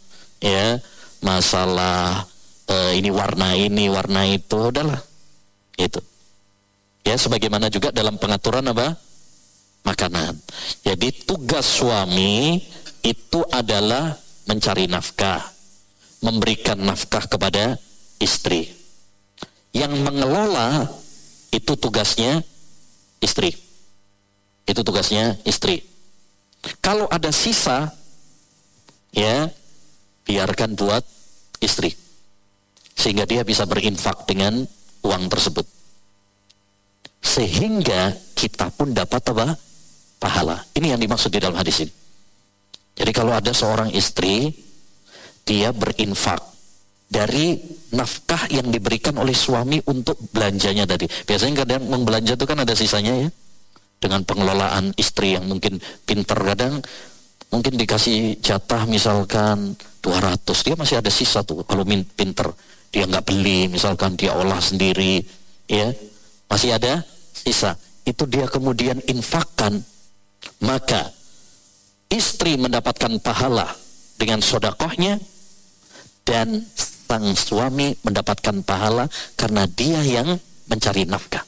Speaker 1: ya, masalah uh, ini warna ini, warna itu, adalah itu. Ya, sebagaimana juga dalam pengaturan apa? Makanan. Jadi tugas suami itu adalah mencari nafkah, memberikan nafkah kepada istri yang mengelola itu tugasnya istri. Itu tugasnya istri. Kalau ada sisa, ya biarkan buat istri. sehingga dia bisa berinfak dengan uang tersebut. Sehingga kita pun dapat apa? Pahala. Ini yang dimaksud di dalam hadis ini. Jadi kalau ada seorang istri, dia berinfak dari nafkah yang diberikan oleh suami untuk belanjanya tadi. Biasanya kadang membelanja itu kan ada sisanya ya. Dengan pengelolaan istri yang mungkin pinter kadang mungkin dikasih jatah misalkan 200 dia masih ada sisa tuh kalau pinter dia nggak beli misalkan dia olah sendiri ya masih ada sisa itu dia kemudian infakkan maka istri mendapatkan pahala dengan sodakohnya dan sang suami mendapatkan pahala karena dia yang mencari nafkah.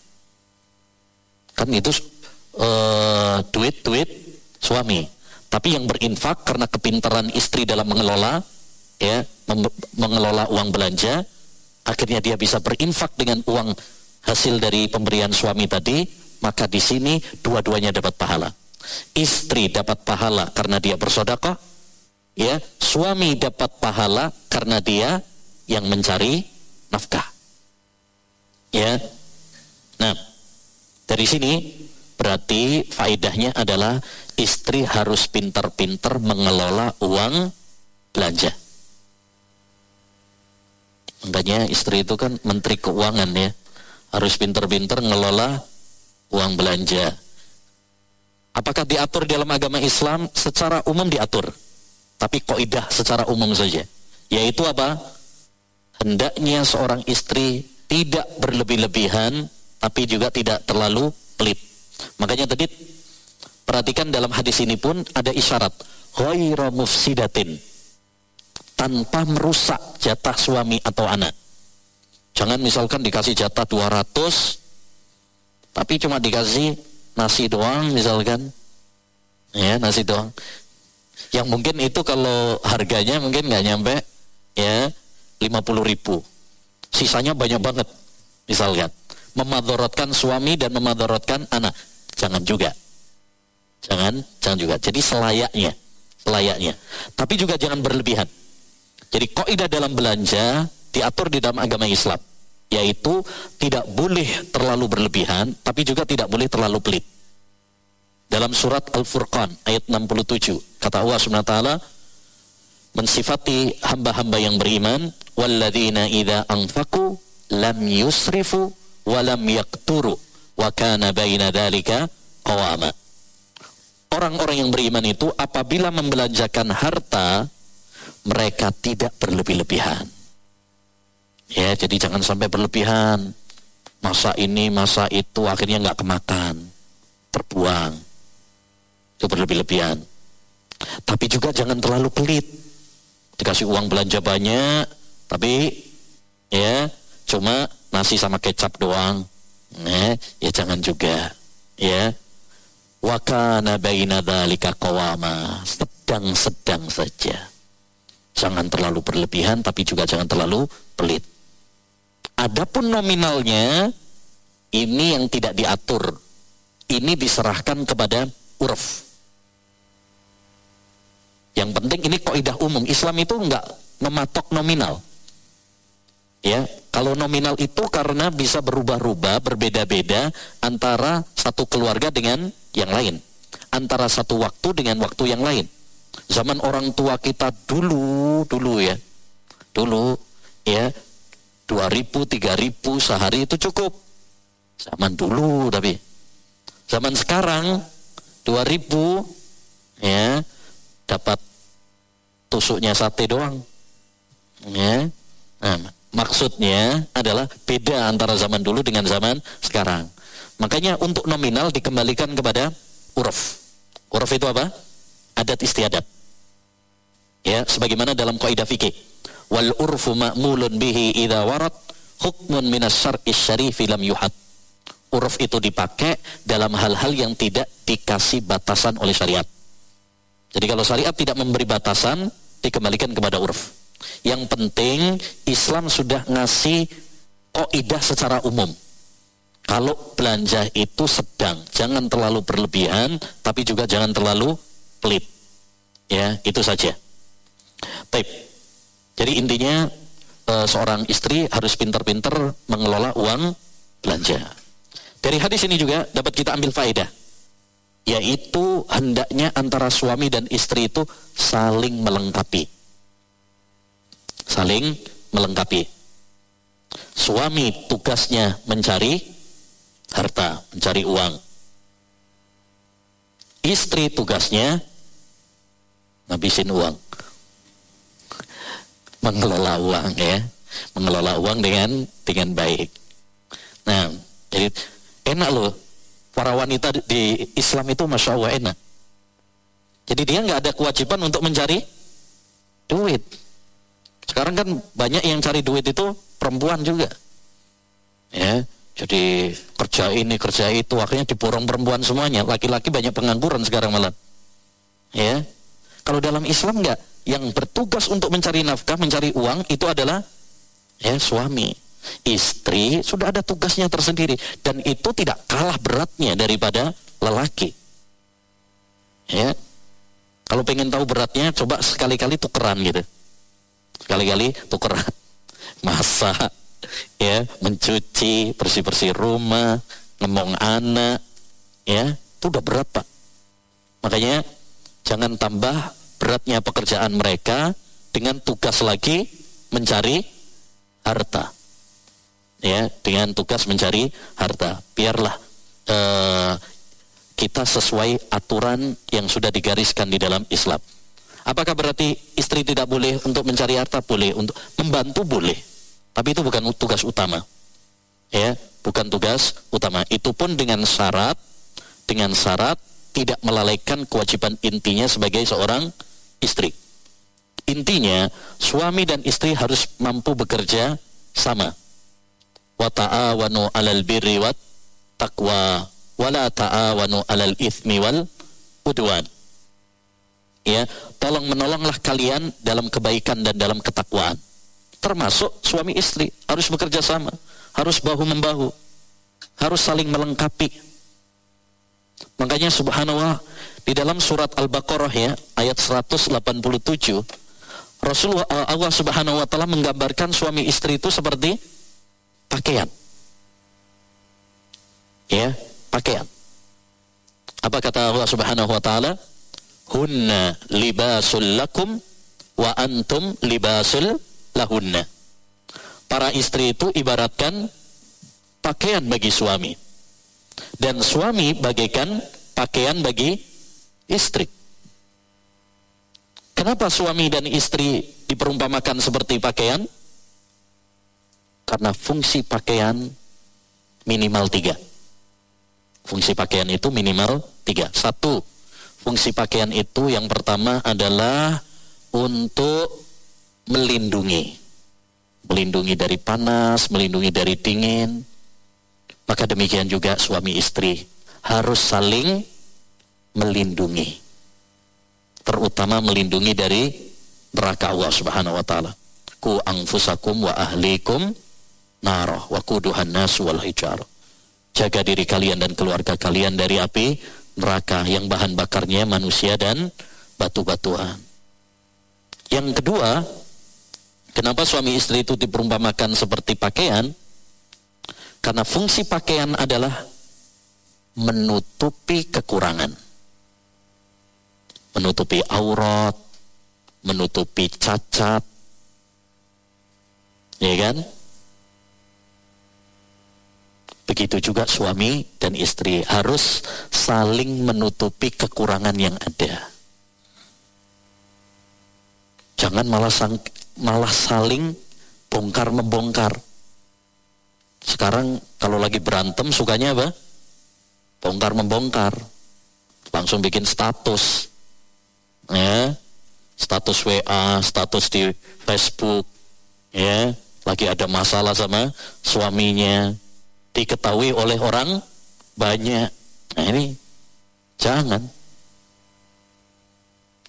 Speaker 1: Kan itu uh, duit duit suami. Tapi yang berinfak karena kepintaran istri dalam mengelola ya mengelola uang belanja akhirnya dia bisa berinfak dengan uang hasil dari pemberian suami tadi maka di sini dua-duanya dapat pahala istri dapat pahala karena dia bersodakoh ya suami dapat pahala karena dia yang mencari nafkah ya nah dari sini berarti faedahnya adalah istri harus pintar-pintar mengelola uang belanja. Makanya istri itu kan menteri keuangan ya. Harus pintar-pintar mengelola uang belanja. Apakah diatur dalam agama Islam? Secara umum diatur. Tapi koidah secara umum saja. Yaitu apa? Hendaknya seorang istri tidak berlebih-lebihan, tapi juga tidak terlalu pelit. Makanya tadi Perhatikan dalam hadis ini pun ada isyarat ghaira mufsidatin tanpa merusak jatah suami atau anak. Jangan misalkan dikasih jatah 200 tapi cuma dikasih nasi doang misalkan. Ya, nasi doang. Yang mungkin itu kalau harganya mungkin nggak nyampe ya 50 ribu. Sisanya banyak banget misalkan. Memadorotkan suami dan memadorotkan anak. Jangan juga. Jangan, jangan juga. Jadi selayaknya, selayaknya. Tapi juga jangan berlebihan. Jadi kaidah dalam belanja diatur di dalam agama Islam, yaitu tidak boleh terlalu berlebihan, tapi juga tidak boleh terlalu pelit. Dalam surat Al-Furqan ayat 67, kata Allah Subhanahu wa taala mensifati hamba-hamba yang beriman, walladzina idza anfaqu lam yusrifu wa lam yaqturu wa kana baina dzalika qawama orang-orang yang beriman itu apabila membelanjakan harta mereka tidak berlebih-lebihan. Ya, jadi jangan sampai berlebihan. Masa ini, masa itu akhirnya nggak kemakan, terbuang. Itu berlebih-lebihan. Tapi juga jangan terlalu pelit. Dikasih uang belanja banyak, tapi ya cuma nasi sama kecap doang. Nah, ya jangan juga. Ya, Wakana baina dzalika qawama. Sedang-sedang saja. Jangan terlalu berlebihan tapi juga jangan terlalu pelit. Adapun nominalnya ini yang tidak diatur. Ini diserahkan kepada urf. Yang penting ini kaidah umum. Islam itu enggak mematok nominal. Ya, kalau nominal itu karena bisa berubah-ubah, berbeda-beda antara satu keluarga dengan yang lain. Antara satu waktu dengan waktu yang lain. Zaman orang tua kita dulu, dulu ya. Dulu ya 2000, 3000 sehari itu cukup. Zaman dulu tapi zaman sekarang 2000 ya dapat tusuknya sate doang. Ya. Nah, maksudnya adalah beda antara zaman dulu dengan zaman sekarang. Makanya untuk nominal dikembalikan kepada uruf. Uruf itu apa? Adat istiadat. Ya, sebagaimana dalam kaidah fikih. Wal urfu ma'mulun bihi idza warat hukmun minas syar'i syarifi lam yuhad. Uruf itu dipakai dalam hal-hal yang tidak dikasih batasan oleh syariat. Jadi kalau syariat tidak memberi batasan, dikembalikan kepada uruf. Yang penting Islam sudah ngasih kaidah secara umum kalau belanja itu sedang, jangan terlalu berlebihan, tapi juga jangan terlalu pelit. Ya, itu saja. Baik. Jadi intinya e, seorang istri harus pintar-pintar mengelola uang belanja. Dari hadis ini juga dapat kita ambil faedah yaitu hendaknya antara suami dan istri itu saling melengkapi. Saling melengkapi. Suami tugasnya mencari harta, mencari uang. Istri tugasnya ngabisin uang. Mengelola uang ya. Mengelola uang dengan dengan baik. Nah, jadi enak loh. Para wanita di Islam itu Masya Allah enak. Jadi dia nggak ada kewajiban untuk mencari duit. Sekarang kan banyak yang cari duit itu perempuan juga. Ya, jadi kerja ini kerja itu akhirnya diborong perempuan semuanya. Laki-laki banyak pengangguran sekarang malah. Ya, kalau dalam Islam enggak, yang bertugas untuk mencari nafkah, mencari uang itu adalah ya suami. Istri sudah ada tugasnya tersendiri dan itu tidak kalah beratnya daripada lelaki. Ya. Kalau pengen tahu beratnya coba sekali-kali tukeran gitu. Sekali-kali tukeran [laughs] masak, ya, mencuci, bersih-bersih rumah, ngomong anak, ya, itu udah berat pak. Makanya jangan tambah beratnya pekerjaan mereka dengan tugas lagi mencari harta. Ya, dengan tugas mencari harta. Biarlah uh, kita sesuai aturan yang sudah digariskan di dalam Islam. Apakah berarti istri tidak boleh untuk mencari harta? Boleh. Untuk membantu boleh. Tapi itu bukan tugas utama. Ya, bukan tugas utama. Itu pun dengan syarat dengan syarat tidak melalaikan kewajiban intinya sebagai seorang istri. Intinya, suami dan istri harus mampu bekerja sama. Wa ta'awanu 'alal birri wat taqwa wa la ta'awanu 'alal itsmi wal udwan ya tolong menolonglah kalian dalam kebaikan dan dalam ketakwaan termasuk suami istri harus bekerja sama harus bahu membahu harus saling melengkapi makanya subhanallah di dalam surat Al-Baqarah ya ayat 187 Rasulullah Allah Subhanahu wa taala menggambarkan suami istri itu seperti pakaian ya pakaian apa kata Allah Subhanahu wa taala hunna libasul lakum wa antum libasul lahunna. Para istri itu ibaratkan pakaian bagi suami. Dan suami bagaikan pakaian bagi istri. Kenapa suami dan istri diperumpamakan seperti pakaian? Karena fungsi pakaian minimal tiga. Fungsi pakaian itu minimal tiga. Satu, Fungsi pakaian itu yang pertama adalah untuk melindungi. Melindungi dari panas, melindungi dari dingin. Maka demikian juga suami istri harus saling melindungi. Terutama melindungi dari neraka Allah Subhanahu wa taala. Ku anfusakum wa ahlikum narah wa kuduhan nas wal hijar. Jaga diri kalian dan keluarga kalian dari api neraka yang bahan bakarnya manusia dan batu-batuan. Yang kedua, kenapa suami istri itu diperumpamakan seperti pakaian? Karena fungsi pakaian adalah menutupi kekurangan. Menutupi aurat, menutupi cacat. Ya kan? Begitu juga suami dan istri harus saling menutupi kekurangan yang ada. Jangan malah sang, malah saling bongkar membongkar. Sekarang kalau lagi berantem sukanya apa? Bongkar membongkar. Langsung bikin status. Ya. Status WA, status di Facebook, ya. Lagi ada masalah sama suaminya, diketahui oleh orang banyak. Nah ini jangan.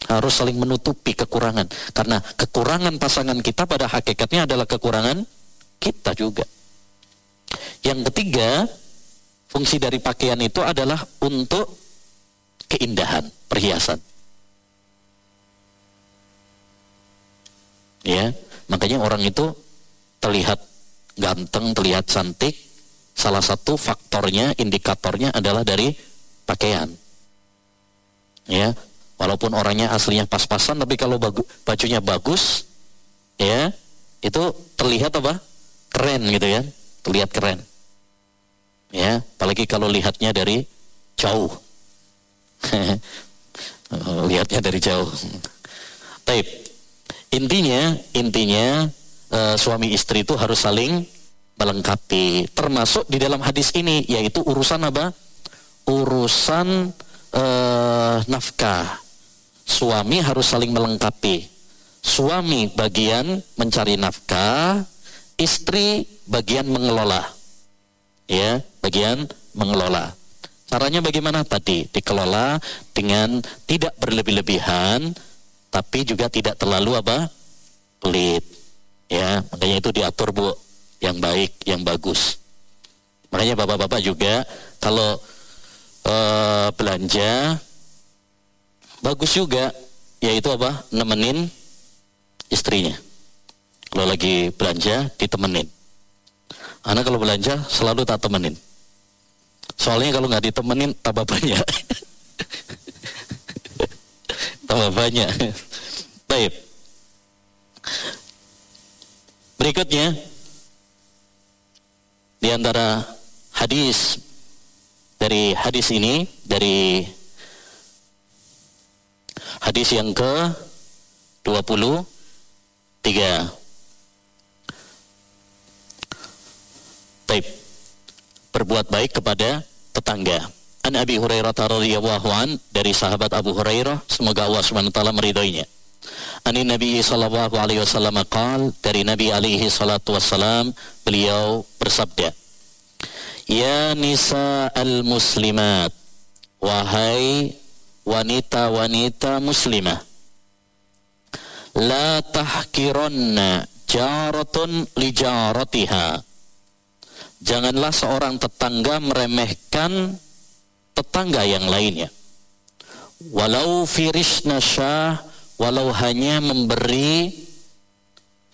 Speaker 1: Harus saling menutupi kekurangan. Karena kekurangan pasangan kita pada hakikatnya adalah kekurangan kita juga. Yang ketiga, fungsi dari pakaian itu adalah untuk keindahan, perhiasan. Ya, makanya orang itu terlihat ganteng, terlihat cantik, salah satu faktornya, indikatornya adalah dari pakaian. Ya, walaupun orangnya aslinya pas-pasan, tapi kalau bagu, bajunya bagus, ya, itu terlihat apa? Keren gitu ya, terlihat keren. Ya, apalagi kalau lihatnya dari jauh. [laughs] lihatnya dari jauh. Taib. Intinya, intinya uh, suami istri itu harus saling melengkapi. Termasuk di dalam hadis ini yaitu urusan apa? Urusan uh, nafkah. Suami harus saling melengkapi. Suami bagian mencari nafkah, istri bagian mengelola. Ya, bagian mengelola. Caranya bagaimana tadi? Dikelola dengan tidak berlebih-lebihan, tapi juga tidak terlalu apa? pelit. Ya makanya itu diatur bu. Yang baik yang bagus. Makanya bapak-bapak juga kalau uh, belanja bagus juga. Yaitu apa? Nemenin istrinya. Kalau lagi belanja ditemenin. Anak kalau belanja selalu tak temenin. Soalnya kalau nggak ditemenin tambah banyak. [laughs] Tambah banyak baik Berikutnya di antara hadis dari hadis ini dari hadis yang ke 23 Baik. Berbuat baik kepada tetangga. An Abi Hurairah radhiyallahu an dari sahabat Abu Hurairah semoga Allah Subhanahu wa taala meridhoinya. Ani Nabi sallallahu alaihi wasallam qal dari Nabi alaihi salatu wasallam beliau bersabda Ya nisa al-muslimat wahai wanita-wanita muslimah la tahkiranna jaratun li jaratiha Janganlah seorang tetangga meremehkan tetangga yang lainnya. Walau firishna syah walau hanya memberi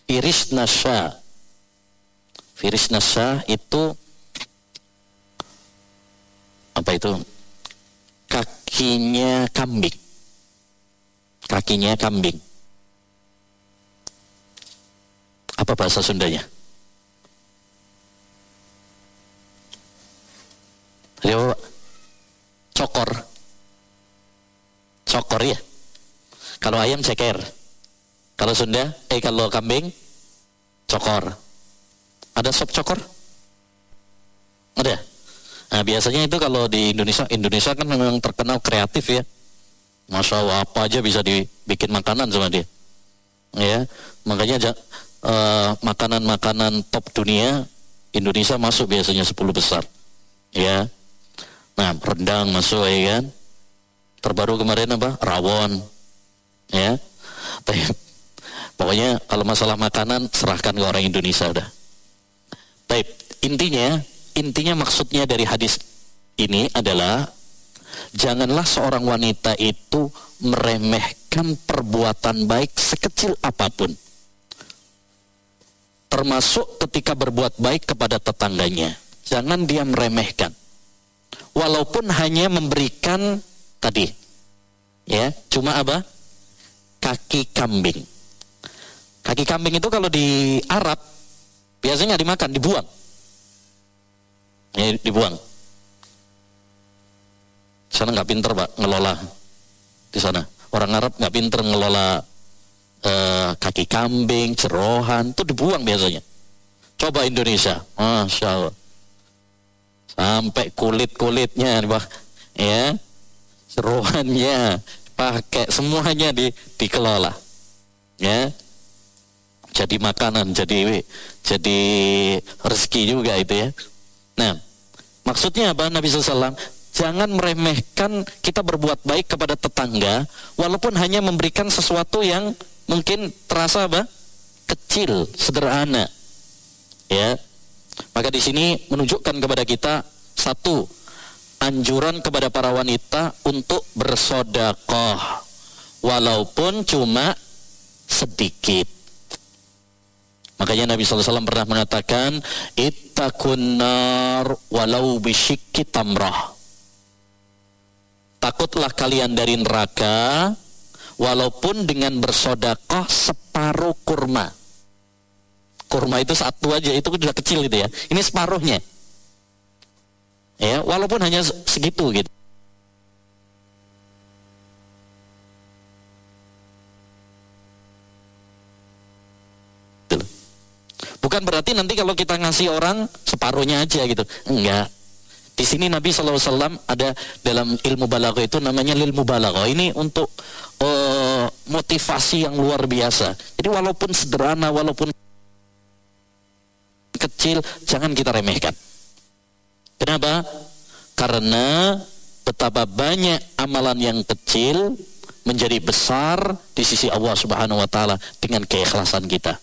Speaker 1: iris nasya iris nasya itu apa itu? Kakinya kambing. Kakinya kambing. Apa bahasa Sundanya? Ayo, cokor. Cokor ya kalau ayam ceker. Kalau Sunda, eh kalau kambing cokor. Ada sop cokor? Ada. Nah biasanya itu kalau di Indonesia, Indonesia kan memang terkenal kreatif ya. Masya Allah apa aja bisa dibikin makanan sama dia. Ya, makanya uh, makanan-makanan top dunia Indonesia masuk biasanya 10 besar. Ya. Nah, rendang masuk ya kan. Terbaru kemarin apa? Rawon ya. Pokoknya kalau masalah makanan serahkan ke orang Indonesia udah. Baik, intinya intinya maksudnya dari hadis ini adalah janganlah seorang wanita itu meremehkan perbuatan baik sekecil apa pun. Termasuk ketika berbuat baik kepada tetangganya. Jangan dia meremehkan. Walaupun hanya memberikan tadi. Ya cuma apa kaki kambing. Kaki kambing itu kalau di Arab biasanya dimakan, dibuang. Ya, dibuang. sana nggak pinter pak ngelola di sana. Orang Arab nggak pinter ngelola uh, kaki kambing, cerohan, itu dibuang biasanya. Coba Indonesia, masya Allah, sampai kulit kulitnya, pak, ya, cerohannya, pakai semuanya di dikelola. Ya. Jadi makanan jadi jadi rezeki juga itu ya. Nah maksudnya apa Nabi SAW jangan meremehkan kita berbuat baik kepada tetangga walaupun hanya memberikan sesuatu yang mungkin terasa apa? Kecil sederhana. Ya. Maka di sini menunjukkan kepada kita satu anjuran kepada para wanita untuk bersodakoh walaupun cuma sedikit Makanya Nabi SAW pernah mengatakan, Ittaqun nar walau bisyikki tamrah. Takutlah kalian dari neraka, walaupun dengan bersodakoh separuh kurma. Kurma itu satu aja, itu sudah kecil gitu ya. Ini separuhnya. Ya, walaupun hanya segitu gitu. Bukan berarti nanti kalau kita ngasih orang separuhnya aja gitu. Enggak. Di sini Nabi SAW ada dalam ilmu balago itu namanya ilmu balago. Ini untuk uh, motivasi yang luar biasa. Jadi walaupun sederhana, walaupun kecil, jangan kita remehkan. Kenapa? Karena betapa banyak amalan yang kecil menjadi besar di sisi Allah Subhanahu wa taala dengan keikhlasan kita.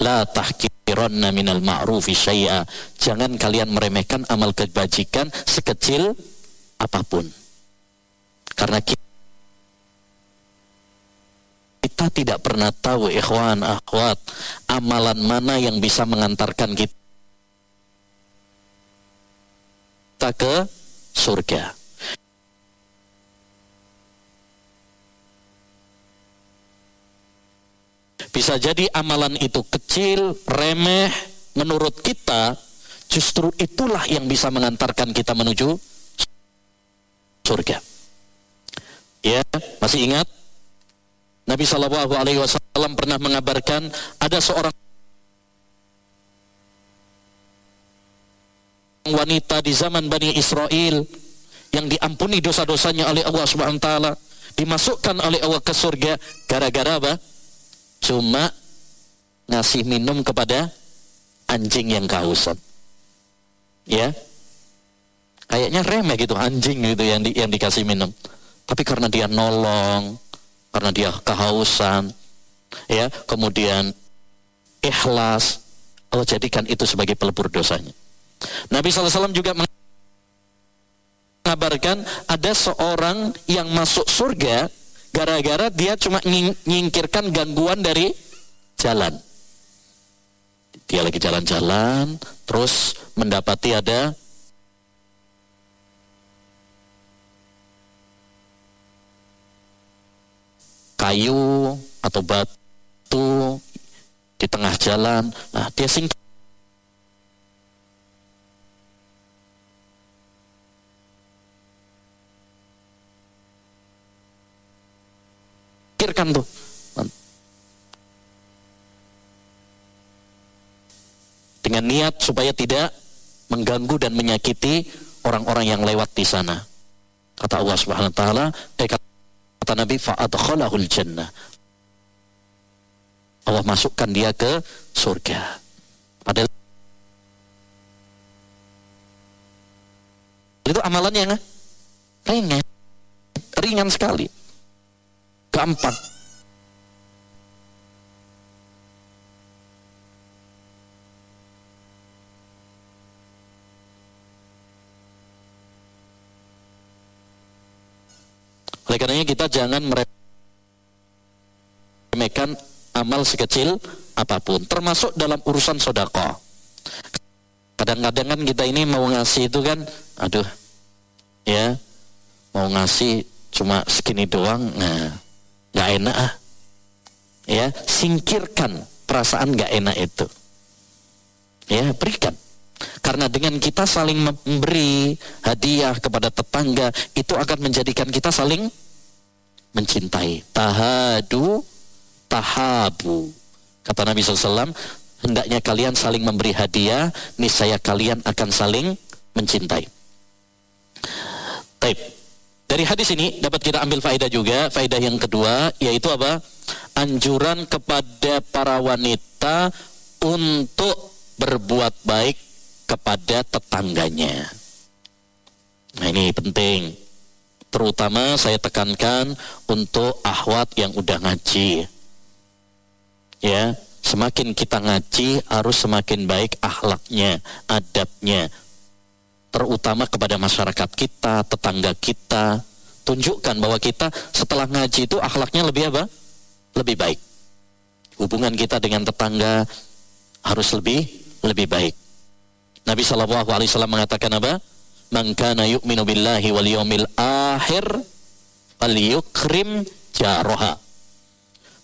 Speaker 1: La tahkiranna minal ma'rufi syai'a. Jangan kalian meremehkan amal kebajikan sekecil apa pun. Karena kita kita tidak pernah tahu ikhwan akhwat amalan mana yang bisa mengantarkan kita ke surga. Bisa jadi amalan itu kecil, remeh, menurut kita justru itulah yang bisa mengantarkan kita menuju surga. Ya, masih ingat? Nabi Shallallahu Alaihi Wasallam pernah mengabarkan ada seorang wanita di zaman Bani Israel yang diampuni dosa-dosanya oleh Allah Subhanahu wa taala, dimasukkan oleh Allah ke surga gara-gara apa? cuma ngasih minum kepada anjing yang kehausan. Ya. Kayaknya remeh gitu anjing gitu yang di, yang dikasih minum. Tapi karena dia nolong, karena dia kehausan, ya, kemudian ikhlas, Allah jadikan itu sebagai pelebur dosanya. Nabi SAW juga mengabarkan ada seorang yang masuk surga gara-gara dia cuma nyingkirkan gangguan dari jalan. Dia lagi jalan-jalan, terus mendapati ada kayu atau batu di tengah jalan. Nah, dia singkir pikirkan tuh. Dengan niat supaya tidak mengganggu dan menyakiti orang-orang yang lewat di sana. Kata Allah Subhanahu wa taala, eh, kata Nabi fa'adkhalahul jannah. Allah masukkan dia ke surga. Padahal itu amalannya ringan, ringan sekali. Gampang. Oleh karenanya kita jangan meremehkan amal sekecil apa pun, termasuk dalam urusan sodako. Kadang-kadang kan kita ini mau ngasih itu kan, aduh, ya, mau ngasih cuma segini doang, nah, nggak enak ah. Ya singkirkan perasaan nggak enak itu. Ya berikan. Karena dengan kita saling memberi hadiah kepada tetangga itu akan menjadikan kita saling mencintai. Tahadu tahabu. Kata Nabi SAW hendaknya kalian saling memberi hadiah niscaya kalian akan saling mencintai dari hadis ini dapat kita ambil faedah juga, faedah yang kedua yaitu apa? Anjuran kepada para wanita untuk berbuat baik kepada tetangganya. Nah, ini penting. Terutama saya tekankan untuk ahwat yang udah ngaji. Ya, semakin kita ngaji harus semakin baik akhlaknya, adabnya, terutama kepada masyarakat kita, tetangga kita, tunjukkan bahwa kita setelah ngaji itu akhlaknya lebih apa? Lebih baik. hubungan kita dengan tetangga harus lebih lebih baik. Nabi Shallallahu Alaihi Wasallam mengatakan apa? Man kana yu'minu billahi wal yawmil akhir fal yukrim jaroha.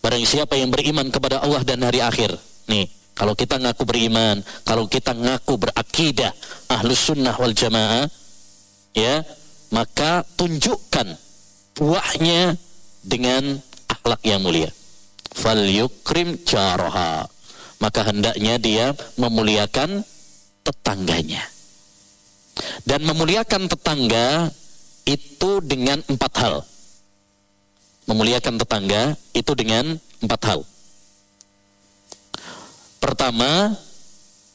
Speaker 1: Barang siapa yang beriman kepada Allah dan hari akhir. Nih, kalau kita ngaku beriman, kalau kita ngaku berakidah ahlus sunnah wal jamaah, ya, maka tunjukkan buahnya dengan akhlak yang mulia. Fal yukrim jaroha. Maka hendaknya dia memuliakan tetangganya. Dan memuliakan tetangga itu dengan empat hal. Memuliakan tetangga itu dengan empat hal. Pertama,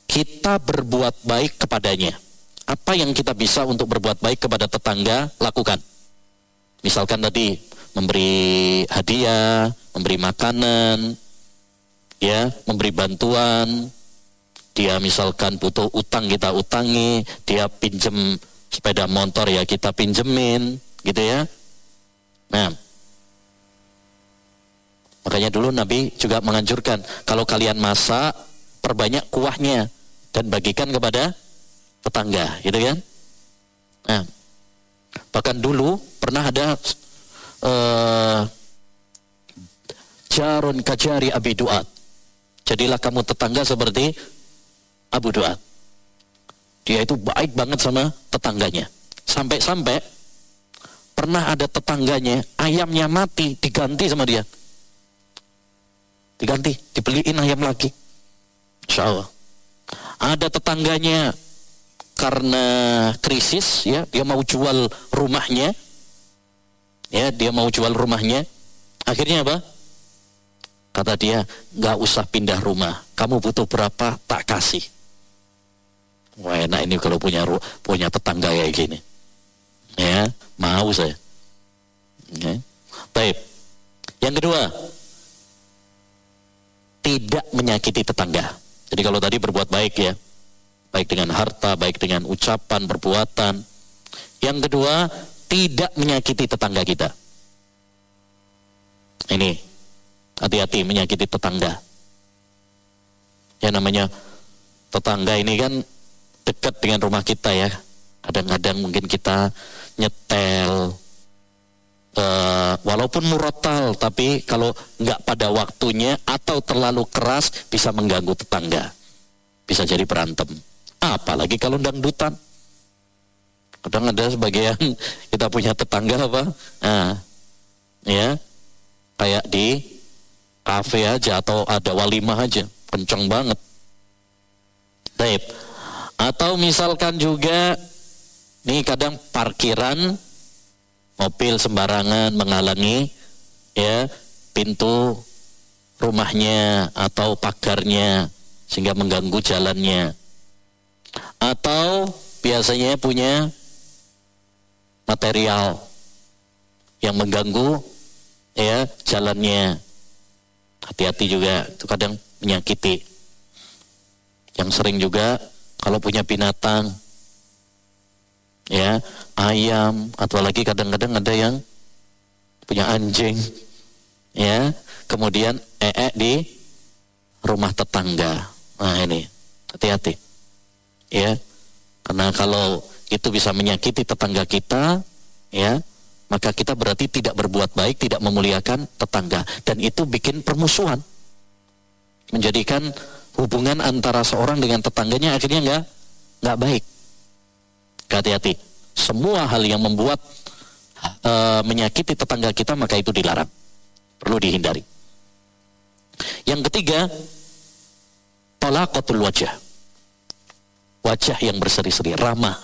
Speaker 1: kita berbuat baik kepadanya. Apa yang kita bisa untuk berbuat baik kepada tetangga, lakukan. Misalkan tadi memberi hadiah, memberi makanan, ya, memberi bantuan. Dia misalkan butuh utang kita utangi, dia pinjem sepeda motor ya kita pinjemin, gitu ya. Nah, makanya dulu Nabi juga menganjurkan kalau kalian masak perbanyak kuahnya dan bagikan kepada tetangga, gitu kan? Nah, bahkan dulu pernah ada uh, jarun kajari abi duat. Jadilah kamu tetangga seperti Abu Duat. Dia itu baik banget sama tetangganya. Sampai-sampai pernah ada tetangganya, ayamnya mati, diganti sama dia. Diganti, dibeliin ayam lagi. Insya Allah. Ada tetangganya karena krisis, ya dia mau jual rumahnya, ya dia mau jual rumahnya. Akhirnya apa? Kata dia nggak usah pindah rumah. Kamu butuh berapa tak kasih. Wah enak ini kalau punya punya tetangga kayak gini. Ya mau saya. Ya. baik. Yang kedua tidak menyakiti tetangga jadi kalau tadi berbuat baik ya baik dengan harta baik dengan ucapan perbuatan yang kedua tidak menyakiti tetangga kita. Ini hati-hati menyakiti tetangga. Ya namanya tetangga ini kan dekat dengan rumah kita ya. Kadang-kadang mungkin kita nyetel, uh, walaupun murotal, tapi kalau nggak pada waktunya atau terlalu keras bisa mengganggu tetangga, bisa jadi berantem. Apalagi kalau dangdutan Kadang ada sebagian [laughs] kita punya tetangga apa? Nah, ya kayak di kafe aja atau ada walimah aja, kenceng banget. Taib. Atau misalkan juga nih kadang parkiran mobil sembarangan menghalangi ya pintu rumahnya atau pagarnya sehingga mengganggu jalannya. Atau biasanya punya material yang mengganggu ya jalannya. Hati-hati juga itu kadang menyakiti. Yang sering juga kalau punya binatang ya ayam atau lagi kadang-kadang ada yang punya anjing ya kemudian ee di rumah tetangga nah ini hati-hati ya karena kalau itu bisa menyakiti tetangga kita, ya, maka kita berarti tidak berbuat baik, tidak memuliakan tetangga dan itu bikin permusuhan. Menjadikan hubungan antara seorang dengan tetangganya akhirnya nggak nggak baik. Hati-hati. Semua hal yang membuat uh, menyakiti tetangga kita maka itu dilarang. Perlu dihindari. Yang ketiga, talaqatul wajah. Wajah yang berseri-seri, ramah,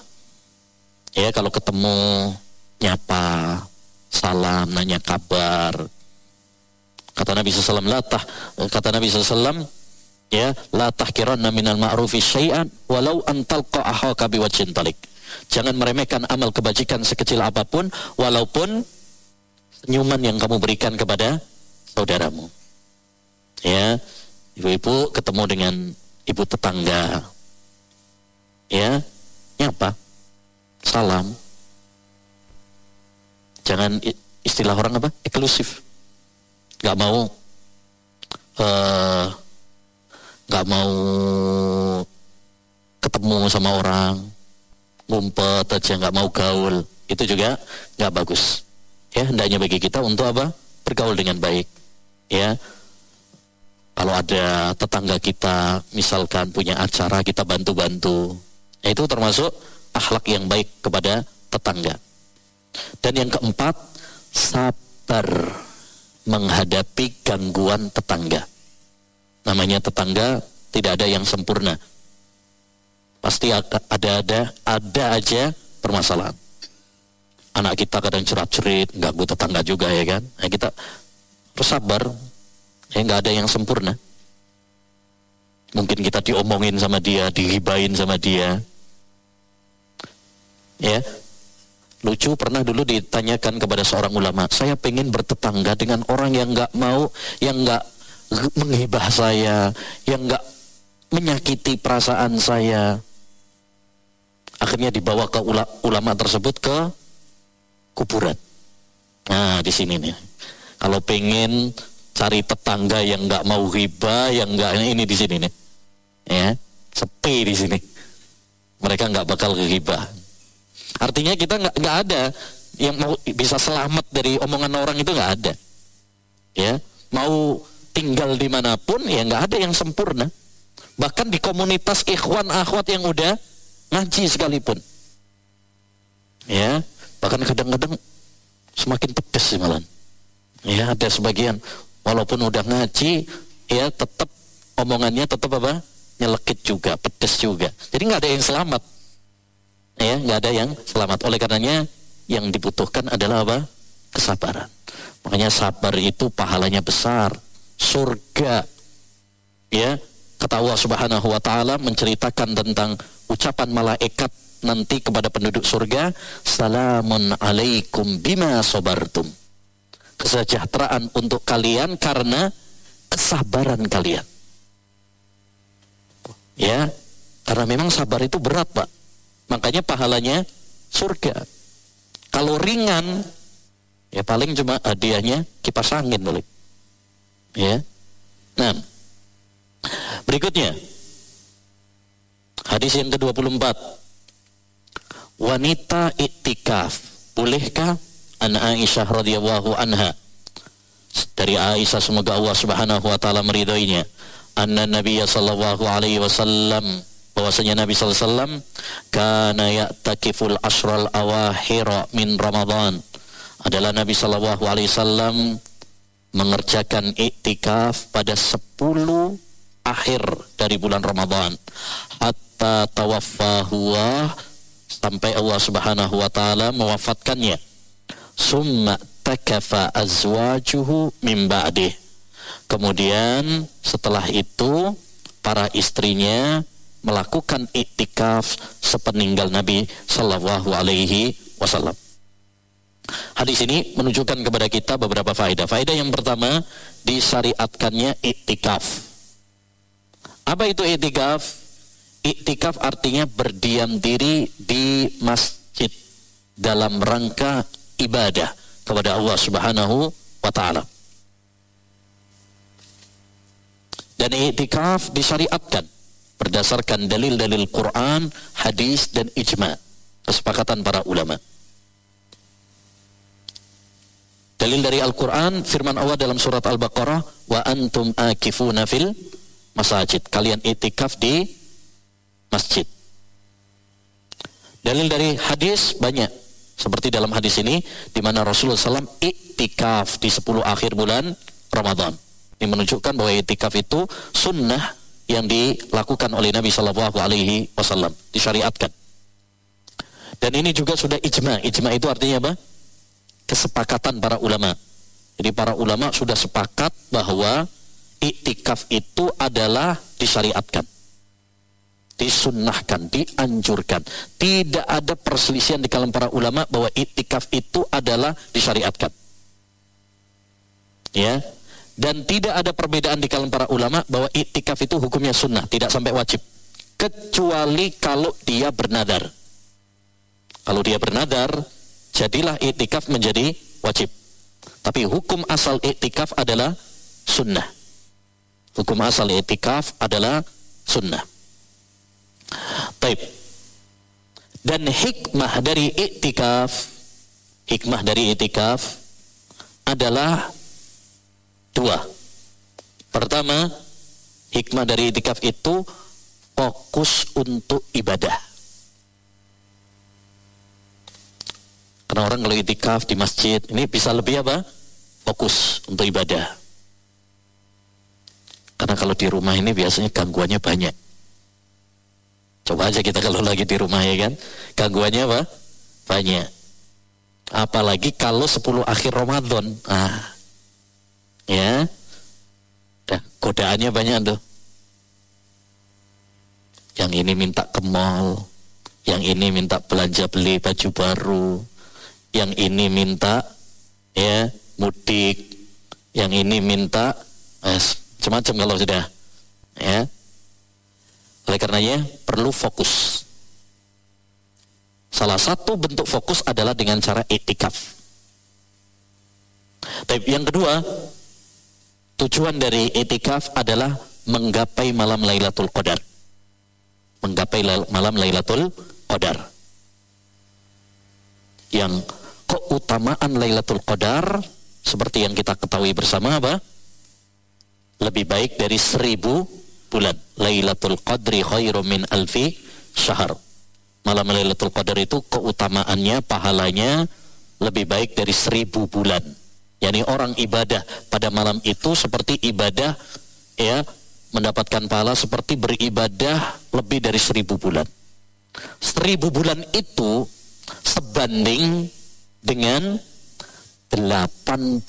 Speaker 1: ya kalau ketemu nyapa salam nanya kabar kata Nabi SAW latah kata Nabi SAW ya latah tahkiranna minal ma'rufi syai'an walau antalqa ahaka biwajhin talik jangan meremehkan amal kebajikan sekecil apa pun walaupun senyuman yang kamu berikan kepada saudaramu ya ibu-ibu ketemu dengan ibu tetangga ya nyapa salam. Jangan istilah orang apa? Eksklusif. Gak mau eh, nggak uh, mau ketemu sama orang, ngumpet aja nggak mau gaul, itu juga nggak bagus. Ya, hendaknya bagi kita untuk apa? Bergaul dengan baik. Ya, kalau ada tetangga kita misalkan punya acara kita bantu-bantu itu termasuk akhlak yang baik kepada tetangga dan yang keempat sabar menghadapi gangguan tetangga namanya tetangga tidak ada yang sempurna pasti ada ada ada aja permasalahan anak kita kadang cerat-cerit ganggu tetangga juga ya kan nah, kita harus sabar Ya nggak ada yang sempurna. Mungkin kita diomongin sama dia, dihibain sama dia. Ya, lucu pernah dulu ditanyakan kepada seorang ulama, saya pengen bertetangga dengan orang yang nggak mau, yang nggak menghibah saya, yang nggak menyakiti perasaan saya. Akhirnya dibawa ke ulama tersebut ke kuburan. Nah, di sini nih. Kalau pengen cari tetangga yang nggak mau riba, yang nggak ini di sini nih, ya sepi di sini. Mereka nggak bakal riba. Artinya kita nggak nggak ada yang mau bisa selamat dari omongan orang itu nggak ada. Ya, mau tinggal di mana pun ya nggak ada yang sempurna. Bahkan di komunitas ikhwan akhwat yang udah ngaji sekalipun. Ya, bahkan kadang-kadang semakin pedes sih malah. Ya, ada sebagian walaupun udah ngaji ya tetap omongannya tetap apa? Nyelekit juga pedes juga. Jadi nggak ada yang selamat. Ya nggak ada yang selamat. Oleh karenanya yang dibutuhkan adalah apa? Kesabaran. Makanya sabar itu pahalanya besar. Surga. Ya kata Allah Subhanahu wa taala menceritakan tentang ucapan malaikat nanti kepada penduduk surga salamun alaikum bima sobartum kesejahteraan untuk kalian karena kesabaran kalian. Ya, karena memang sabar itu berat, Pak. Makanya pahalanya surga. Kalau ringan, ya paling cuma hadiahnya kipas angin boleh. Ya. Nah, berikutnya. Hadis yang ke-24. Wanita iktikaf, bolehkah an Aisyah radhiyallahu anha? Dari Aisyah semoga Allah Subhanahu wa taala meridhoinya. Anna Nabi sallallahu alaihi wasallam bahwasanya Nabi sallallahu kana ya'takiful asral awakhir min Ramadan. Adalah Nabi sallallahu alaihi wasallam mengerjakan iktikaf pada 10 akhir dari bulan Ramadan hatta tawaffahu sampai Allah Subhanahu wa taala mewafatkannya summa takafa azwajuhu min ba'dih kemudian setelah itu para istrinya melakukan iktikaf sepeninggal Nabi Shallallahu Alaihi Wasallam. Hadis ini menunjukkan kepada kita beberapa faedah. Faedah yang pertama disyariatkannya iktikaf. Apa itu iktikaf? Iktikaf artinya berdiam diri di masjid dalam rangka ibadah kepada Allah Subhanahu wa taala. Dan i'tikaf disyariatkan berdasarkan dalil-dalil Quran, hadis dan ijma, kesepakatan para ulama. Dalil dari Al-Quran, firman Allah dalam surat Al-Baqarah, wa antum akifuna fil masajid. Kalian itikaf di masjid. Dalil dari hadis banyak. Seperti dalam hadis ini, di mana Rasulullah SAW iktikaf di 10 akhir bulan Ramadan. Ini menunjukkan bahwa iktikaf itu sunnah yang dilakukan oleh Nabi Shallallahu Alaihi Wasallam, disyariatkan. Dan ini juga sudah ijma. Ijma itu artinya apa? Kesepakatan para ulama. Jadi para ulama sudah sepakat bahwa iktikaf itu adalah disyariatkan disunnahkan, dianjurkan. Tidak ada perselisihan di kalangan para ulama bahwa itikaf itu adalah disyariatkan. Ya. Dan tidak ada perbedaan di kalangan para ulama bahwa itikaf itu hukumnya sunnah, tidak sampai wajib. Kecuali kalau dia bernadar. Kalau dia bernadar, jadilah itikaf menjadi wajib. Tapi hukum asal itikaf adalah sunnah. Hukum asal itikaf adalah sunnah. Taib. Dan hikmah dari itikaf, hikmah dari itikaf adalah dua. Pertama, hikmah dari itikaf itu fokus untuk ibadah. Karena orang kalau itikaf di masjid, ini bisa lebih apa? Fokus untuk ibadah. Karena kalau di rumah ini biasanya gangguannya banyak. Coba aja kita kalau lagi di rumah ya kan, gangguannya apa? Banyak. Apalagi kalau 10 akhir Ramadan. Ah. Ya. Dah, godaannya banyak tuh. Yang ini minta ke mall, yang ini minta belanja beli baju baru, yang ini minta ya mudik, yang ini minta eh, macam-macam kalau sudah ya oleh karenanya perlu fokus. Salah satu bentuk fokus adalah dengan cara etikaf. Tapi yang kedua, tujuan dari etikaf adalah menggapai malam Lailatul Qadar. Menggapai malam Lailatul Qadar. Yang keutamaan Lailatul Qadar seperti yang kita ketahui bersama apa? Lebih baik dari seribu bulan. Lailatul Qadri khairum min alfi syahr. Malam Lailatul Qadar itu keutamaannya, pahalanya lebih baik dari seribu bulan. Yani orang ibadah pada malam itu seperti ibadah ya mendapatkan pahala seperti beribadah lebih dari seribu bulan. Seribu bulan itu sebanding dengan 83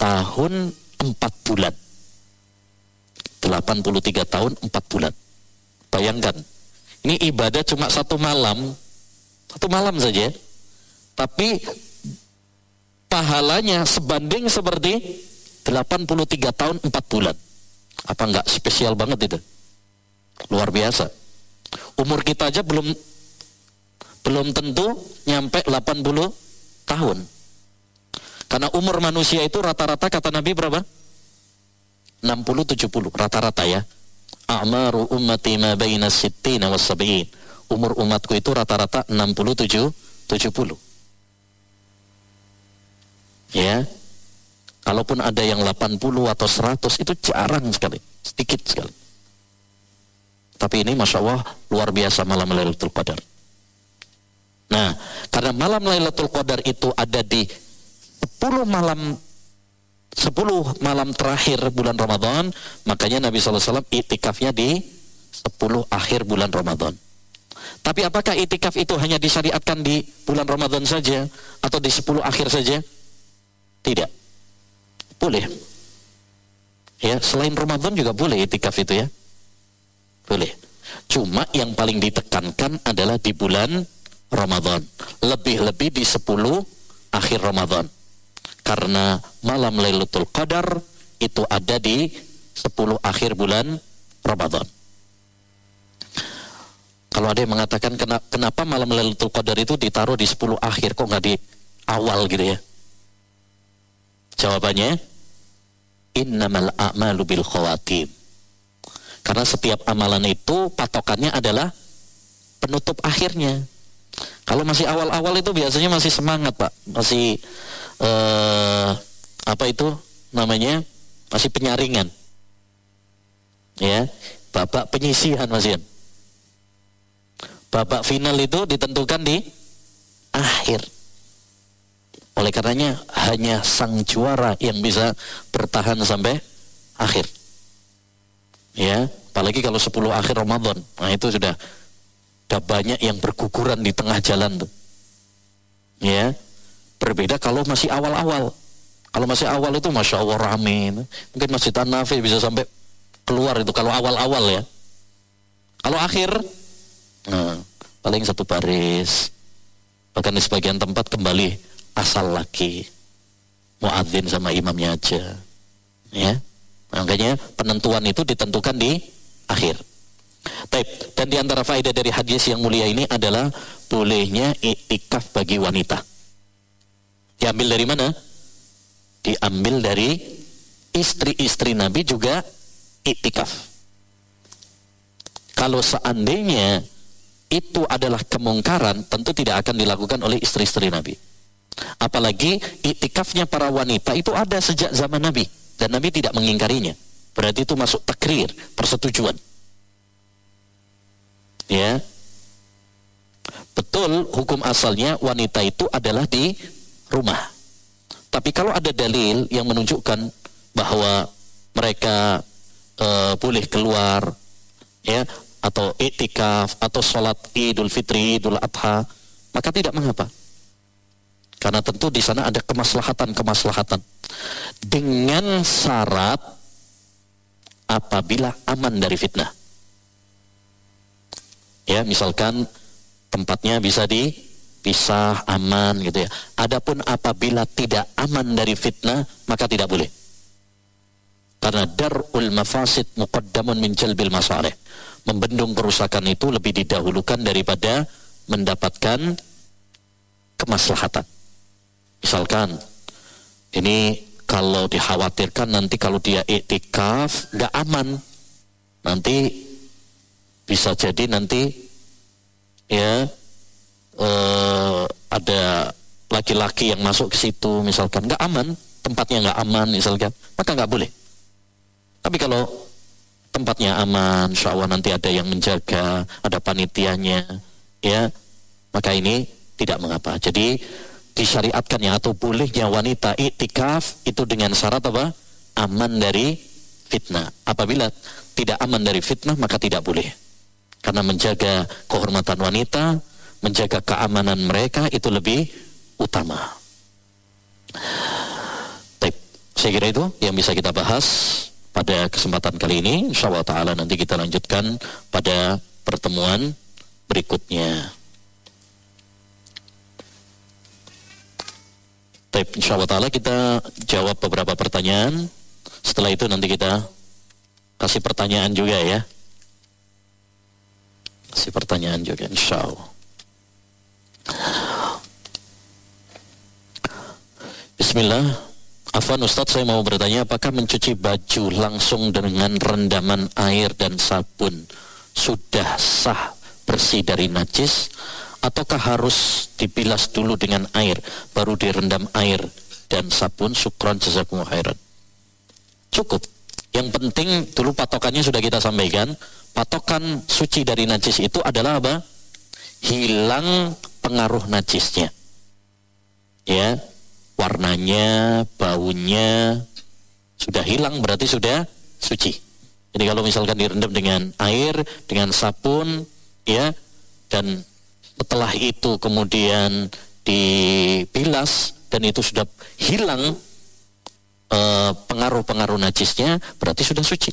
Speaker 1: tahun 4 bulan. 83 tahun 4 bulan. Bayangkan, ini ibadah cuma satu malam, satu malam saja, tapi pahalanya sebanding seperti 83 tahun 4 bulan. Apa enggak spesial banget itu? Luar biasa. Umur kita aja belum belum tentu nyampe 80 tahun. Karena umur manusia itu rata-rata kata Nabi berapa? 60-70 rata-rata ya. A'maru ummati ma baina sittina was sab'in. Umur umatku itu rata-rata 67 70. Ya. Kalaupun ada yang 80 atau 100 itu jarang sekali, sedikit sekali. Tapi ini Masya Allah luar biasa malam Lailatul Qadar. Nah, karena malam Lailatul Qadar itu ada di 10 malam 10 malam terakhir bulan Ramadan, makanya Nabi SAW itikafnya di 10 akhir bulan Ramadan. Tapi apakah itikaf itu hanya disyariatkan di bulan Ramadan saja atau di 10 akhir saja? Tidak. Boleh. Ya, selain Ramadan juga boleh itikaf itu ya. Boleh. Cuma yang paling ditekankan adalah di bulan Ramadan. Lebih-lebih di 10 akhir Ramadan karena malam Lailatul Qadar itu ada di 10 akhir bulan Ramadan. Kalau ada yang mengatakan kenapa malam Lailatul Qadar itu ditaruh di 10 akhir kok nggak di awal gitu ya? Jawabannya innamal a'malu bil khawatim. Karena setiap amalan itu patokannya adalah penutup akhirnya. Kalau masih awal-awal itu biasanya masih semangat, Pak. Masih uh, apa itu namanya? Masih penyaringan. Ya babak penyisihan Mas Ian. Babak final itu ditentukan di akhir. Oleh karenanya hanya sang juara yang bisa bertahan sampai akhir. Ya apalagi kalau 10 akhir Ramadan. Nah itu sudah sudah banyak yang berguguran di tengah jalan tuh. Ya Berbeda kalau masih awal-awal. Kalau masih awal itu Masya Allah rame. Mungkin Masjid An-Nafi bisa sampai keluar itu kalau awal-awal ya. Kalau akhir, nah, paling satu baris. Bahkan di sebagian tempat kembali asal lagi. Muadzin sama imamnya aja. Ya. Makanya penentuan itu ditentukan di akhir. Taib. Dan di antara faedah dari hadis yang mulia ini adalah bolehnya iktikaf bagi wanita. Diambil dari mana? Diambil dari istri-istri Nabi juga iktikaf. Kalau seandainya itu adalah kemungkaran, tentu tidak akan dilakukan oleh istri-istri Nabi. Apalagi iktikafnya para wanita itu ada sejak zaman Nabi dan Nabi tidak mengingkarinya. Berarti itu masuk takrir, persetujuan. Ya. Betul hukum asalnya wanita itu adalah di rumah. Tapi kalau ada dalil yang menunjukkan bahwa mereka uh, boleh keluar ya atau iktikaf atau sholat idul fitri idul adha maka tidak mengapa karena tentu di sana ada kemaslahatan-kemaslahatan dengan syarat apabila aman dari fitnah. Ya, misalkan tempatnya bisa dipisah aman gitu ya. Adapun apabila tidak aman dari fitnah, maka tidak boleh. Karena darul mafasid muqaddamun min jalbil masalih. Membendung kerusakan itu lebih didahulukan daripada mendapatkan kemaslahatan. Misalkan ini kalau dikhawatirkan nanti kalau dia iktikaf nggak aman, nanti bisa jadi nanti ya eh, ada laki-laki yang masuk ke situ misalkan nggak aman, tempatnya nggak aman misalkan, maka nggak boleh. Tapi kalau tempatnya aman, insya Allah nanti ada yang menjaga, ada panitianya, ya, maka ini tidak mengapa. Jadi disyariatkannya atau bolehnya wanita iktikaf itu dengan syarat apa? Aman dari fitnah. Apabila tidak aman dari fitnah maka tidak boleh. Karena menjaga kehormatan wanita, menjaga keamanan mereka itu lebih utama. Baik, saya kira itu yang bisa kita bahas pada kesempatan kali ini. Insya Allah Ta'ala nanti kita lanjutkan pada pertemuan berikutnya. Baik, insya Allah ta'ala kita jawab beberapa pertanyaan. Setelah itu nanti kita kasih pertanyaan juga ya. Kasih pertanyaan juga insya Allah. Bismillah. Afan Ustadz saya mau bertanya apakah mencuci baju langsung dengan rendaman air dan sabun sudah sah bersih dari najis? Ataukah harus dibilas dulu dengan air baru direndam air dan sabun? Syukron jazakumullah khairan. Cukup. Yang penting dulu patokannya sudah kita sampaikan patokan suci dari najis itu adalah apa? Hilang pengaruh najisnya. Ya warnanya baunya sudah hilang berarti sudah suci. Jadi kalau misalkan direndam dengan air dengan sabun ya dan setelah itu kemudian dipilas dan itu sudah hilang eh, pengaruh-pengaruh najisnya berarti sudah suci.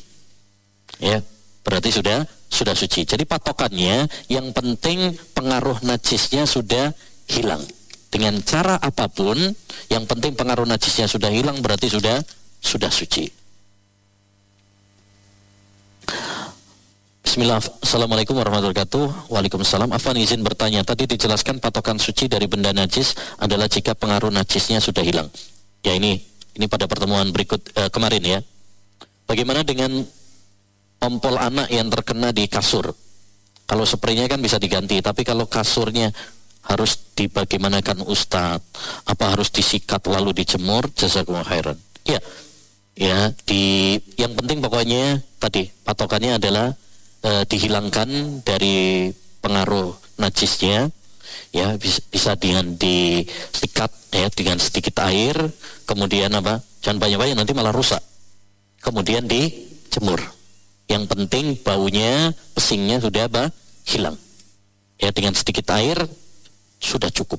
Speaker 1: Ya berarti sudah sudah suci. Jadi patokannya yang penting pengaruh najisnya sudah hilang. Dengan cara apa pun yang penting pengaruh najisnya sudah hilang berarti sudah sudah suci. Bismillah, Assalamualaikum warahmatullahi wabarakatuh. Waalaikumsalam. Afan izin bertanya. Tadi dijelaskan patokan suci dari benda najis Adalah jika pengaruh najisnya sudah hilang. Ya ini Ini pada pertemuan berikut eh, kemarin ya. Bagaimana dengan Ompol anak yang terkena di kasur. Kalau spraynya kan bisa diganti Tapi kalau kasurnya Harus dibagaimanakan ustadz. Apa harus disikat lalu dijemur? Jazakumullah khairan. Ya Ya, di yang penting pokoknya tadi patokannya adalah e, dihilangkan dari pengaruh najisnya. Ya bisa, bisa dengan disikat ya dengan sedikit air. Kemudian apa? Jangan banyak-banyak nanti malah rusak. Kemudian dijemur yang penting baunya pesingnya sudah apa hilang ya dengan sedikit air sudah cukup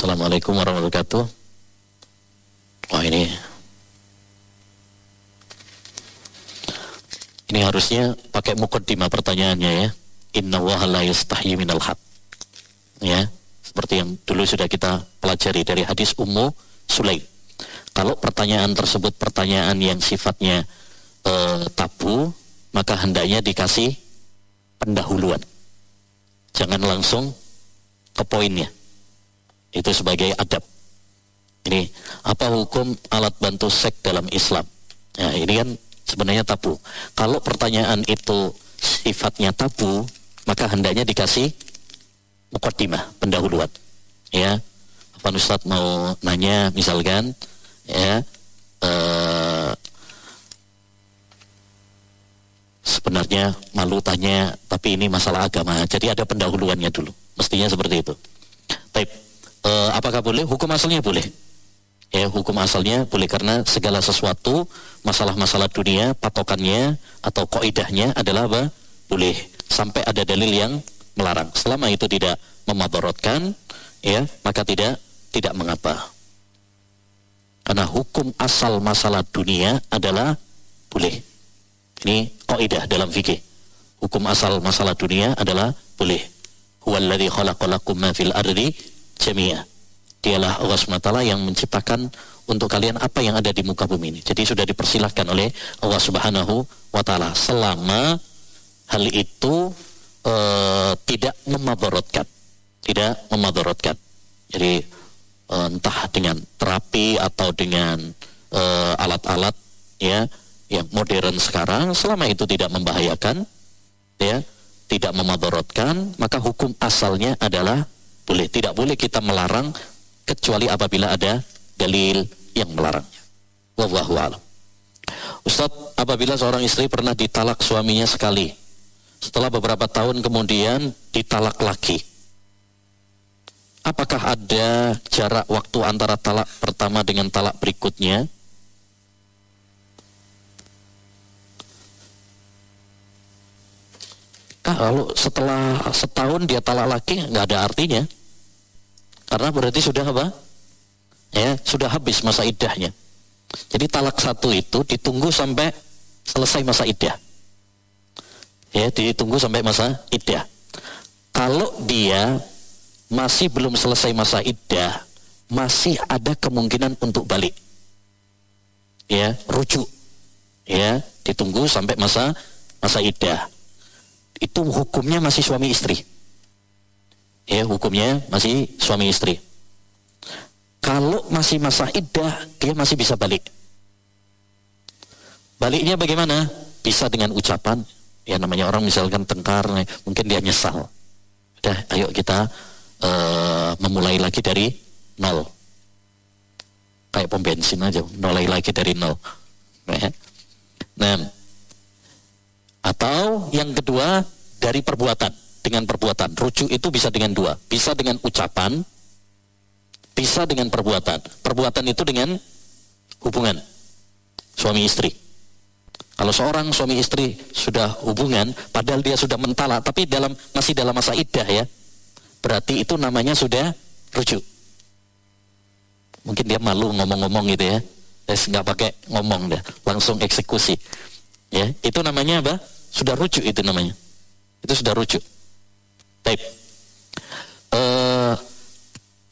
Speaker 1: Assalamualaikum warahmatullahi wabarakatuh. Wah ini ini harusnya pakai mukaddimah pertanyaannya ya. Inna la yastahyi minal. Ya, seperti yang dulu sudah kita pelajari dari hadis Ummu Sulaim. Kalau pertanyaan tersebut pertanyaan yang sifatnya e, tabu, maka hendaknya dikasih pendahuluan. Jangan langsung ke poinnya. Itu sebagai adab. Ini apa hukum alat bantu seks dalam Islam? Ya, ini kan sebenarnya tabu. Kalau pertanyaan itu sifatnya tabu, maka hendaknya dikasih mukaddimah, pendahuluan. Ya. Apa Ustaz mau nanya misalkan ya uh, sebenarnya malu tanya tapi ini masalah agama. Jadi ada pendahuluannya dulu. Mestinya seperti itu. Baik, uh, apakah boleh? Hukum asalnya boleh. Ya hukum asalnya boleh karena segala sesuatu masalah-masalah dunia patokannya atau koidahnya adalah apa? Boleh sampai ada dalil yang melarang. Selama itu tidak memadorotkan ya maka tidak tidak mengapa. Karena hukum asal masalah dunia adalah boleh. Ini kaidah dalam fikih. Hukum asal masalah dunia adalah boleh. Huwallazi khalaqalakum ma fil ardi jami'a. Dialah Allah SWT yang menciptakan untuk kalian apa yang ada di muka bumi ini. Jadi sudah dipersilahkan oleh Allah Subhanahu wa taala. Selama hal itu uh, tidak memaborotkan. Tidak memaborotkan. Jadi uh, entah dengan terapi atau dengan uh, alat-alat ya yang modern sekarang selama itu tidak membahayakan ya tidak memaborotkan maka hukum asalnya adalah boleh. Tidak boleh kita melarang kecuali apabila ada dalil yang melarangnya wallahu a'lam. Ustadz, apabila seorang istri pernah ditalak suaminya sekali, setelah beberapa tahun kemudian ditalak lagi. Apakah ada jarak waktu antara talak pertama dengan talak berikutnya? Kalau setelah setahun dia talak lagi nggak ada artinya, karena berarti sudah apa? Ya sudah habis masa idahnya. Jadi talak satu itu ditunggu sampai selesai masa idah ya ditunggu sampai masa iddah. Kalau dia masih belum selesai masa iddah masih ada kemungkinan untuk balik. Ya rujuk. Ya ditunggu sampai masa masa iddah. Itu hukumnya masih suami istri. Ya hukumnya masih suami istri. Kalau masih masa iddah dia masih bisa balik. Baliknya bagaimana? Bisa dengan ucapan ya namanya orang misalkan tengkar mungkin dia nyesal. Udah ayo kita uh, memulai lagi dari nol. Kayak pom bensin aja mulai lagi dari nol. Ya. nah atau yang kedua dari perbuatan. Dengan perbuatan. Rujuk itu bisa dengan dua. Bisa dengan ucapan bisa dengan perbuatan. Perbuatan itu dengan hubungan suami istri kalau seorang suami istri sudah hubungan, padahal dia sudah mentala, tapi dalam masih dalam masa iddah ya, berarti itu namanya sudah rujuk. Mungkin dia malu ngomong-ngomong gitu ya, Terus nggak pakai ngomong deh, langsung eksekusi. Ya, itu namanya apa? Sudah rujuk itu namanya. Itu sudah rujuk. Baik. Uh,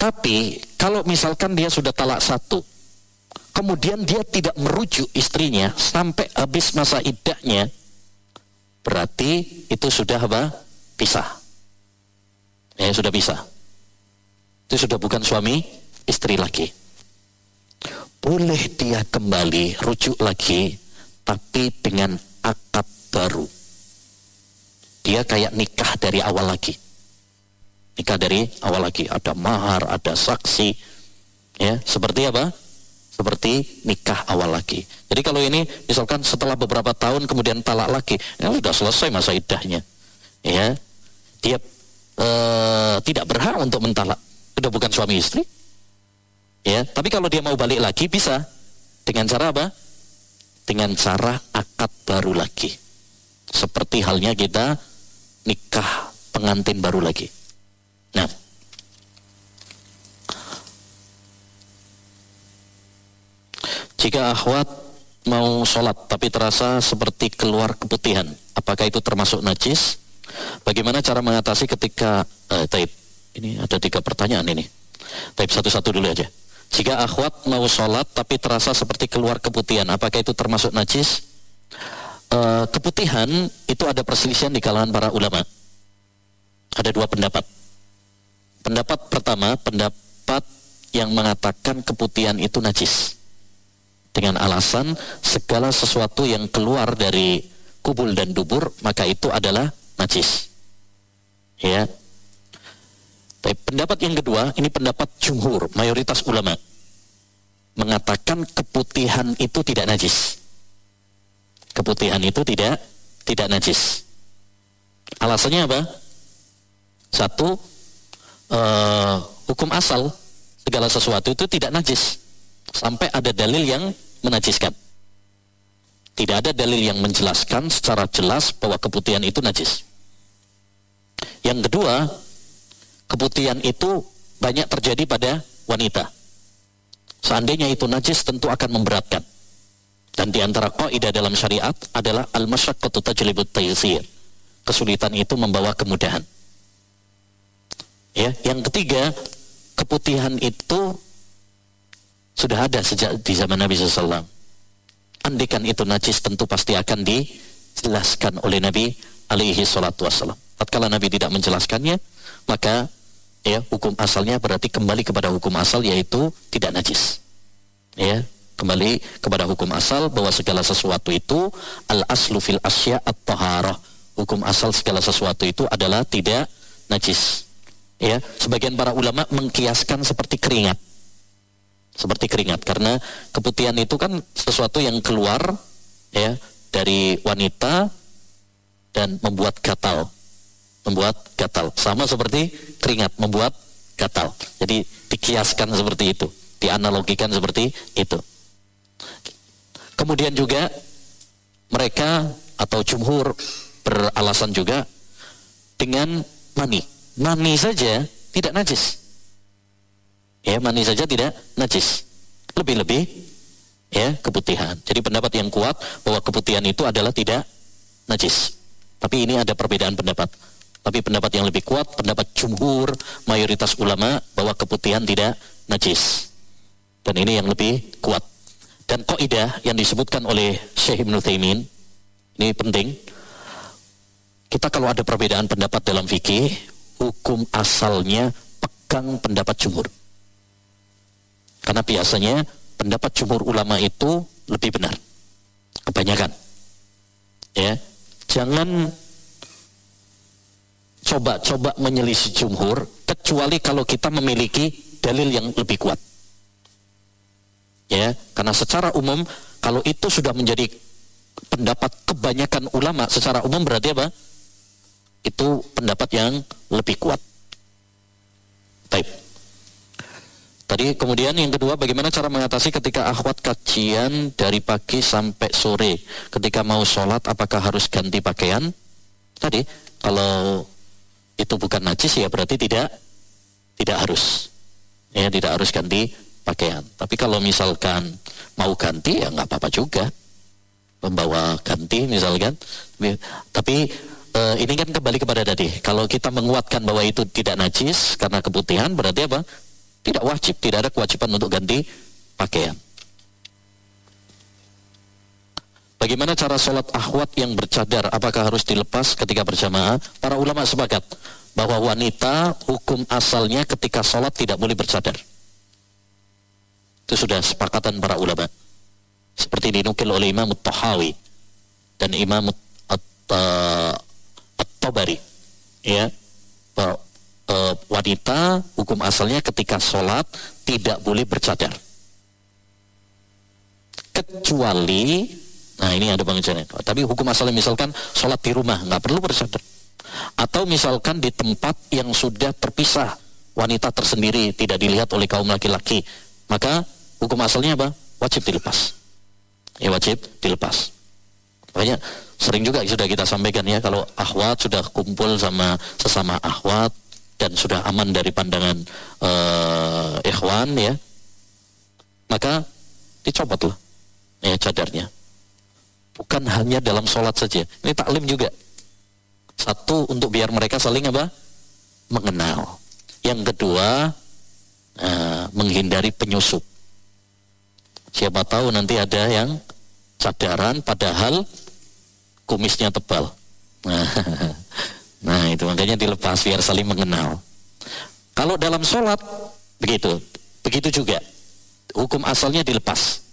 Speaker 1: tapi kalau misalkan dia sudah talak satu, kemudian dia tidak merujuk istrinya sampai habis masa idahnya, berarti itu sudah apa? Pisah. Ya, sudah pisah. Itu sudah bukan suami istri lagi. Boleh dia kembali rujuk lagi, tapi dengan akad baru. Dia kayak nikah dari awal lagi. Nikah dari awal lagi. Ada mahar, ada saksi. Ya, seperti apa? Seperti nikah awal lagi. Jadi kalau ini misalkan setelah beberapa tahun kemudian talak lagi, ya sudah selesai masa idahnya. Ya. Dia e, tidak berhak untuk mentalak. Sudah bukan suami istri. Ya, tapi kalau dia mau balik lagi bisa dengan cara apa? Dengan cara akad baru lagi. Seperti halnya kita nikah pengantin baru lagi. Nah, Jika akhwat mau sholat tapi terasa seperti keluar keputihan, apakah itu termasuk najis? Bagaimana cara mengatasi ketika eh, taib? Ini ada tiga pertanyaan ini. Taib satu-satu dulu aja. Jika akhwat mau sholat tapi terasa seperti keluar keputihan, apakah itu termasuk najis? E, keputihan itu ada perselisihan di kalangan para ulama. ada dua pendapat. Pendapat pertama, pendapat yang mengatakan keputihan itu najis. Dengan alasan segala sesuatu yang keluar dari kubul dan dubur, maka itu adalah najis. Ya. Tapi pendapat yang kedua, ini pendapat jumhur, mayoritas ulama mengatakan keputihan itu tidak najis. Keputihan itu tidak tidak najis. Alasannya apa? Satu, uh, hukum asal segala sesuatu itu tidak najis sampai ada dalil yang menajiskan. Tidak ada dalil yang menjelaskan secara jelas bahwa keputihan itu najis. Yang kedua, keputihan itu banyak terjadi pada wanita. Seandainya itu najis tentu akan memberatkan. Dan di antara kaidah dalam syariat adalah al-masyaqqatu tajlibut taysir. Kesulitan itu membawa kemudahan. Ya, yang ketiga, keputihan itu sudah ada sejak di zaman Nabi SAW. Andikan itu najis tentu pasti akan dijelaskan oleh Nabi alaihi salatu wassalam. Tatkala Nabi tidak menjelaskannya, maka ya hukum asalnya berarti kembali kepada hukum asal yaitu tidak najis. Ya, kembali kepada hukum asal bahwa segala sesuatu itu al aslu fil asya at taharah hukum asal segala sesuatu itu adalah tidak najis ya sebagian para ulama mengkiaskan seperti keringat seperti keringat. Karena keputihan itu kan sesuatu yang keluar ya dari wanita dan membuat gatal. Membuat gatal. Sama seperti keringat membuat gatal. Jadi dikiaskan seperti itu. Dianalogikan seperti itu. Kemudian juga mereka atau jumhur beralasan juga dengan mani. Mani saja tidak najis. Ya, mani saja tidak najis. Lebih-lebih ya keputihan. Jadi pendapat yang kuat bahwa keputihan itu adalah tidak najis. Tapi ini ada perbedaan pendapat. Tapi pendapat yang lebih kuat, pendapat jumhur, mayoritas ulama bahwa keputihan tidak najis. Dan ini yang lebih kuat. Dan kaidah yang disebutkan oleh Syekh Ibn Taimin ini penting. Kita kalau ada perbedaan pendapat dalam fikih, hukum asalnya pegang pendapat jumhur. Karena biasanya pendapat jumhur ulama itu lebih benar. Kebanyakan. Ya. Jangan coba-coba menyelisih jumhur kecuali kalau kita memiliki dalil yang lebih kuat ya karena secara umum kalau itu sudah menjadi pendapat kebanyakan ulama secara umum berarti apa itu pendapat yang lebih kuat Baik. Tadi kemudian yang kedua bagaimana cara mengatasi ketika akhwat kajian dari pagi sampai sore ketika mau sholat apakah harus ganti pakaian? Tadi kalau itu bukan najis ya berarti tidak tidak harus ya tidak harus ganti pakaian. Tapi kalau misalkan mau ganti ya nggak apa-apa juga membawa ganti misalkan. Tapi e, ini kan kembali kepada tadi. Kalau kita menguatkan bahwa itu tidak najis karena keputihan berarti apa? Tidak wajib, tidak ada kewajiban untuk ganti pakaian. Bagaimana cara sholat ahwat yang bercadar? Apakah harus dilepas ketika berjamaah? Para ulama sepakat bahwa wanita hukum asalnya ketika sholat tidak boleh bercadar. Itu sudah sepakatan para ulama. Seperti dinukil oleh Imam Tahawi dan Imam At-Tabari. Ya, uh, wanita hukum asalnya ketika sholat tidak boleh bercadar. Kecuali, nah ini ada pengejaran. Tapi hukum asalnya misalkan sholat di rumah nggak perlu bercadar. Atau misalkan di tempat yang sudah terpisah wanita tersendiri tidak dilihat oleh kaum laki-laki, maka hukum asalnya apa? Wajib dilepas. Ya wajib dilepas. Makanya sering juga sudah kita sampaikan ya kalau ahwat sudah kumpul sama sesama ahwat dan sudah aman dari pandangan uh, ikhwan ya maka dicopotlah ya cadarnya. Bukan hanya dalam sholat saja. Ini taklim juga. Satu untuk biar mereka saling apa? Mengenal. Yang kedua uh, menghindari penyusup. Siapa tahu nanti ada yang cadaran padahal kumisnya tebal. [laughs] Nah, itu makanya dilepas biar saling mengenal. Kalau dalam sholat begitu, begitu juga. Hukum asalnya dilepas.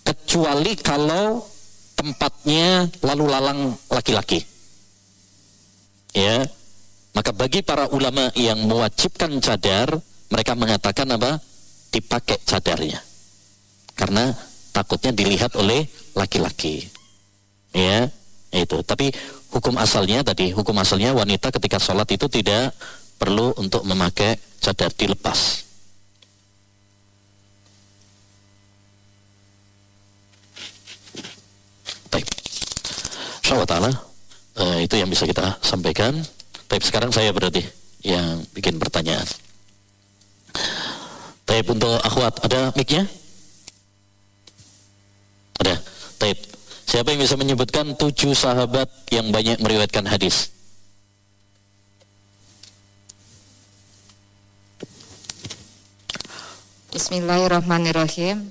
Speaker 1: Kecuali kalau tempatnya lalu lalang laki-laki. Ya, maka bagi para ulama yang mewajibkan cadar, mereka mengatakan apa? Dipakai cadarnya. Karena takutnya dilihat oleh laki-laki. Ya, itu. Tapi hukum asalnya tadi, hukum asalnya wanita ketika sholat itu tidak perlu untuk memakai cadar dilepas. Baik. Insyaallah uh, itu yang bisa kita sampaikan. Tapi sekarang saya berarti yang bikin pertanyaan. Tapi untuk akhwat ada mic-nya? Ada. Tapi siapa yang bisa menyebutkan tujuh sahabat yang banyak meriwayatkan hadis?
Speaker 2: Bismillahirrahmanirrahim.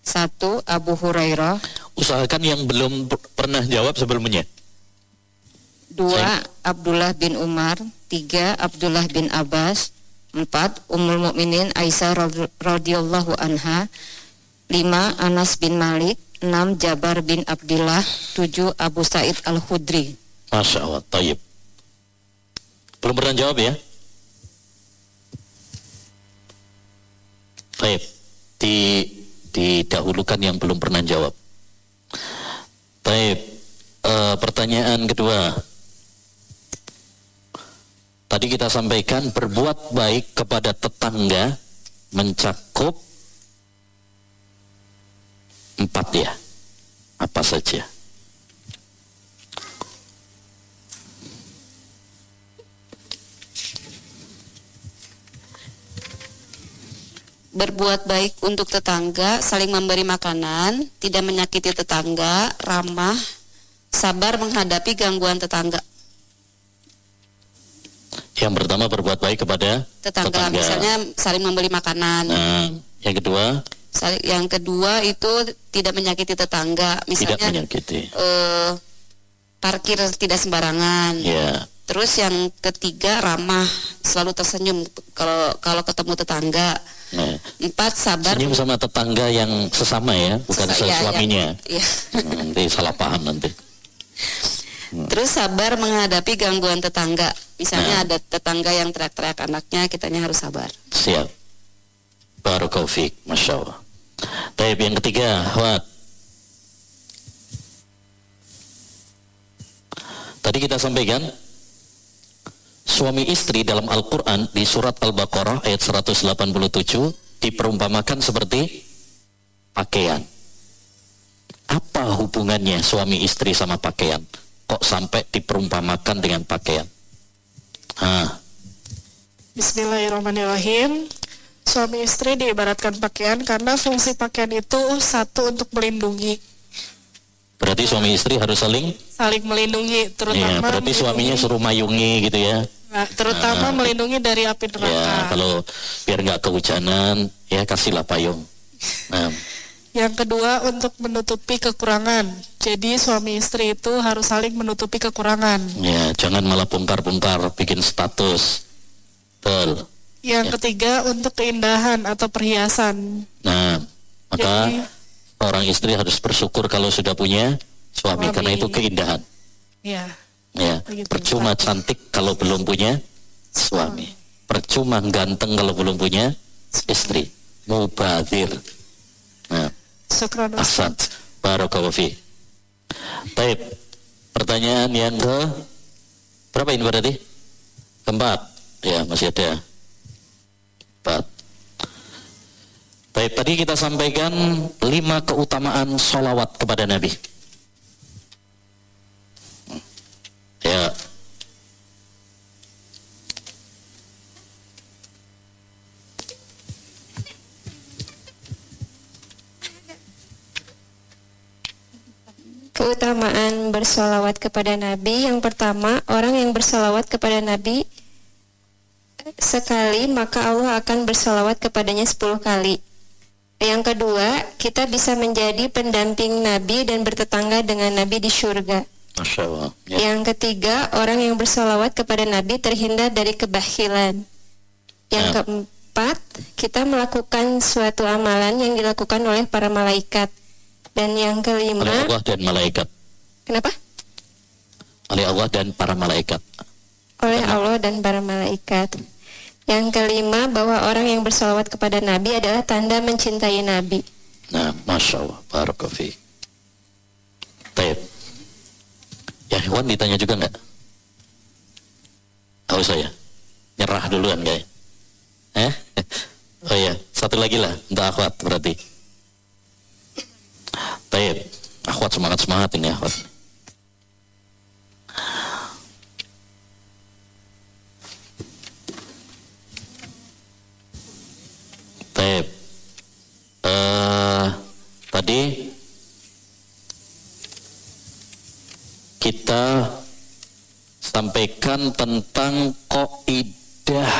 Speaker 2: Satu Abu Hurairah.
Speaker 1: Usahakan yang belum pernah jawab sebelumnya.
Speaker 2: Dua Saya. Abdullah bin Umar. Tiga Abdullah bin Abbas. Empat Ummul Mukminin Aisyah radhiyallahu anha. Lima Anas bin Malik. Enam Jabar bin Abdullah. Tujuh Abu Said Al Khudri.
Speaker 1: Masya Allah, tayyib. Belum pernah jawab ya? Baik, di didahulukan yang belum pernah jawab. Baik, e, pertanyaan kedua. Tadi kita sampaikan berbuat baik kepada tetangga mencakup empat ya. Apa saja?
Speaker 2: berbuat baik untuk tetangga, saling memberi makanan, tidak menyakiti tetangga, ramah, sabar menghadapi gangguan tetangga.
Speaker 1: Yang pertama berbuat baik kepada
Speaker 2: tetangga, tetangga. misalnya saling memberi makanan.
Speaker 1: Nah, yang kedua?
Speaker 2: Yang kedua itu tidak menyakiti tetangga, misalnya
Speaker 1: tidak menyakiti.
Speaker 2: Uh, parkir tidak sembarangan.
Speaker 1: Yeah.
Speaker 2: Terus yang ketiga ramah, selalu tersenyum kalau kalau ketemu tetangga. Nah, Empat sabar.
Speaker 1: Senyum sama tetangga yang sesama ya, bukan Sesa, iya, suaminya. Iya. Hmm, nanti salah paham nanti.
Speaker 2: Hmm. Terus sabar menghadapi gangguan tetangga. Misalnya nah. ada tetangga yang teriak-teriak anaknya, kitanya harus sabar.
Speaker 1: Siap. Barakallahu Masya Allah. Tapi yang ketiga, what? Tadi kita sampaikan suami istri dalam Al-Quran di surat Al-Baqarah ayat 187 diperumpamakan seperti pakaian. Apa hubungannya suami istri sama pakaian? Kok sampai diperumpamakan dengan pakaian?
Speaker 3: Ha. Bismillahirrahmanirrahim. Suami istri diibaratkan pakaian karena fungsi pakaian itu satu untuk melindungi
Speaker 1: Berarti suami istri harus saling
Speaker 3: saling melindungi, terutama.
Speaker 1: Ya, berarti melindungi. suaminya suruh mayungi gitu ya.
Speaker 3: Nah, terutama nah, melindungi dari api neraka. Ya,
Speaker 1: kalau biar nggak kehujanan, ya kasihlah payung. Nah.
Speaker 3: Yang kedua untuk menutupi kekurangan. Jadi suami istri itu harus saling menutupi kekurangan.
Speaker 1: Ya, jangan malah bongkar-bongkar bikin status. Betul.
Speaker 3: Yang ya. ketiga untuk keindahan atau perhiasan.
Speaker 1: Nah, maka Jadi, orang istri harus bersyukur kalau sudah punya suami, suami. karena itu keindahan.
Speaker 3: Ya.
Speaker 1: Ya, Begitu, percuma cantik kalau belum punya suami. Percuma ganteng kalau belum punya istri. Mubadir. Nah. Asad. Barakallahu fi. Baik. Pertanyaan yang ke berapa ini berarti? Keempat. Ya, masih ada. Baik, tadi kita sampaikan lima keutamaan solawat kepada Nabi. Ya.
Speaker 4: Keutamaan bersolawat kepada Nabi Yang pertama, orang yang bersolawat kepada Nabi Sekali, maka Allah akan bersolawat kepadanya sepuluh kali yang kedua, kita bisa menjadi pendamping Nabi dan bertetangga dengan Nabi di surga.
Speaker 1: Masya Allah. Ya.
Speaker 4: Yang ketiga, orang yang bersolawat kepada Nabi terhindar dari kebahilan. Yang
Speaker 1: Ya.
Speaker 4: keempat, kita melakukan suatu amalan yang dilakukan oleh para malaikat. Dan yang
Speaker 1: Oleh
Speaker 4: kelima,
Speaker 1: Allah dan malaikat.
Speaker 4: kenapa?
Speaker 1: Oleh Allah dan para malaikat.
Speaker 4: Oleh Allah dan para malaikat. Yang kelima, bahwa orang yang bersolawat kepada Nabi adalah tanda mencintai Nabi.
Speaker 1: Nah, Masya Allah. Barakofi. Taib. Ya, Ikhwan ditanya juga nggak? Tahu saya. Nyerah duluan kayak. Eh? [laughs] Oh iya, satu lagi lah untuk akhwat berarti. Taib. Akhwat semangat-semangat ini akhwat. Taib. Eh, tadi kita sampaikan tentang kaidah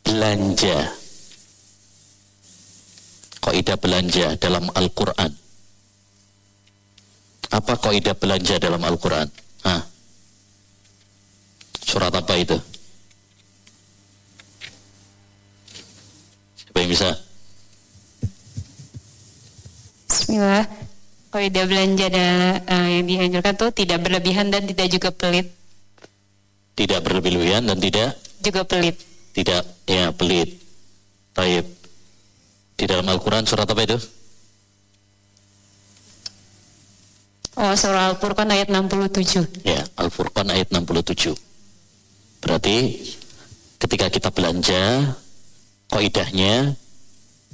Speaker 1: belanja. Kaidah belanja dalam Al-Qur'an. Apa kaidah belanja dalam Al-Qur'an? Hah? Surat apa itu? Siapa yang bisa?
Speaker 5: Bismillah. Kaidah belanja adalah eh, yang dianjurkan tuh tidak berlebihan dan tidak juga pelit.
Speaker 1: Tidak berlebihan dan tidak
Speaker 5: Juga pelit.
Speaker 1: tidak ya pelit. Taib. Di dalam Al-Quran surat apa itu?
Speaker 5: Oh, surah Al-Furqan ayat 67.
Speaker 1: Ya, Al-Furqan ayat 67. Berarti ketika kita belanja, kaidahnya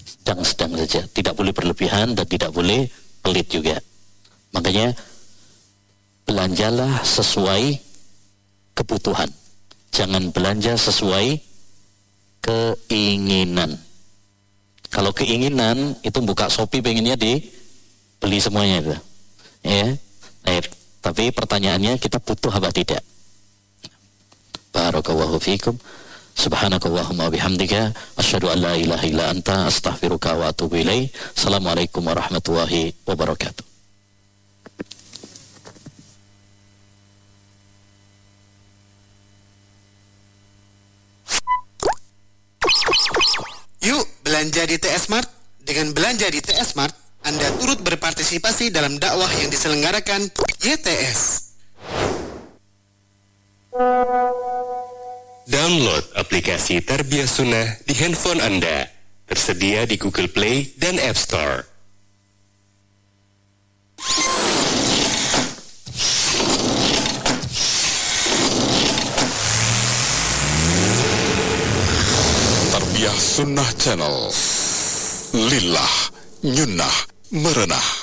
Speaker 1: sedang-sedang saja. Tidak boleh berlebihan dan tidak boleh pelit juga. Makanya belanjalah sesuai kebutuhan. Jangan belanja sesuai keinginan. Kalau keinginan itu buka Shopee pengennya dibeli semuanya itu. Ya. Baik. Tapi pertanyaannya kita butuh apa tidak? Barakallahu fiikum. Subhanakallahumma bihamdika asyhadu an la ilaha illa anta astaghfiruka wa atubu. Assalamualaikum warahmatullahi wabarakatuh.
Speaker 6: Yuk belanja di TS Mart. Dengan belanja di TS Mart, Anda turut berpartisipasi dalam dakwah yang diselenggarakan YTS.
Speaker 7: Download aplikasi Tarbiyah Sunnah di handphone Anda. Tersedia di Google Play dan App Store.
Speaker 8: Tarbiyah Sunnah Channel. Lillah Nyunnah Merenah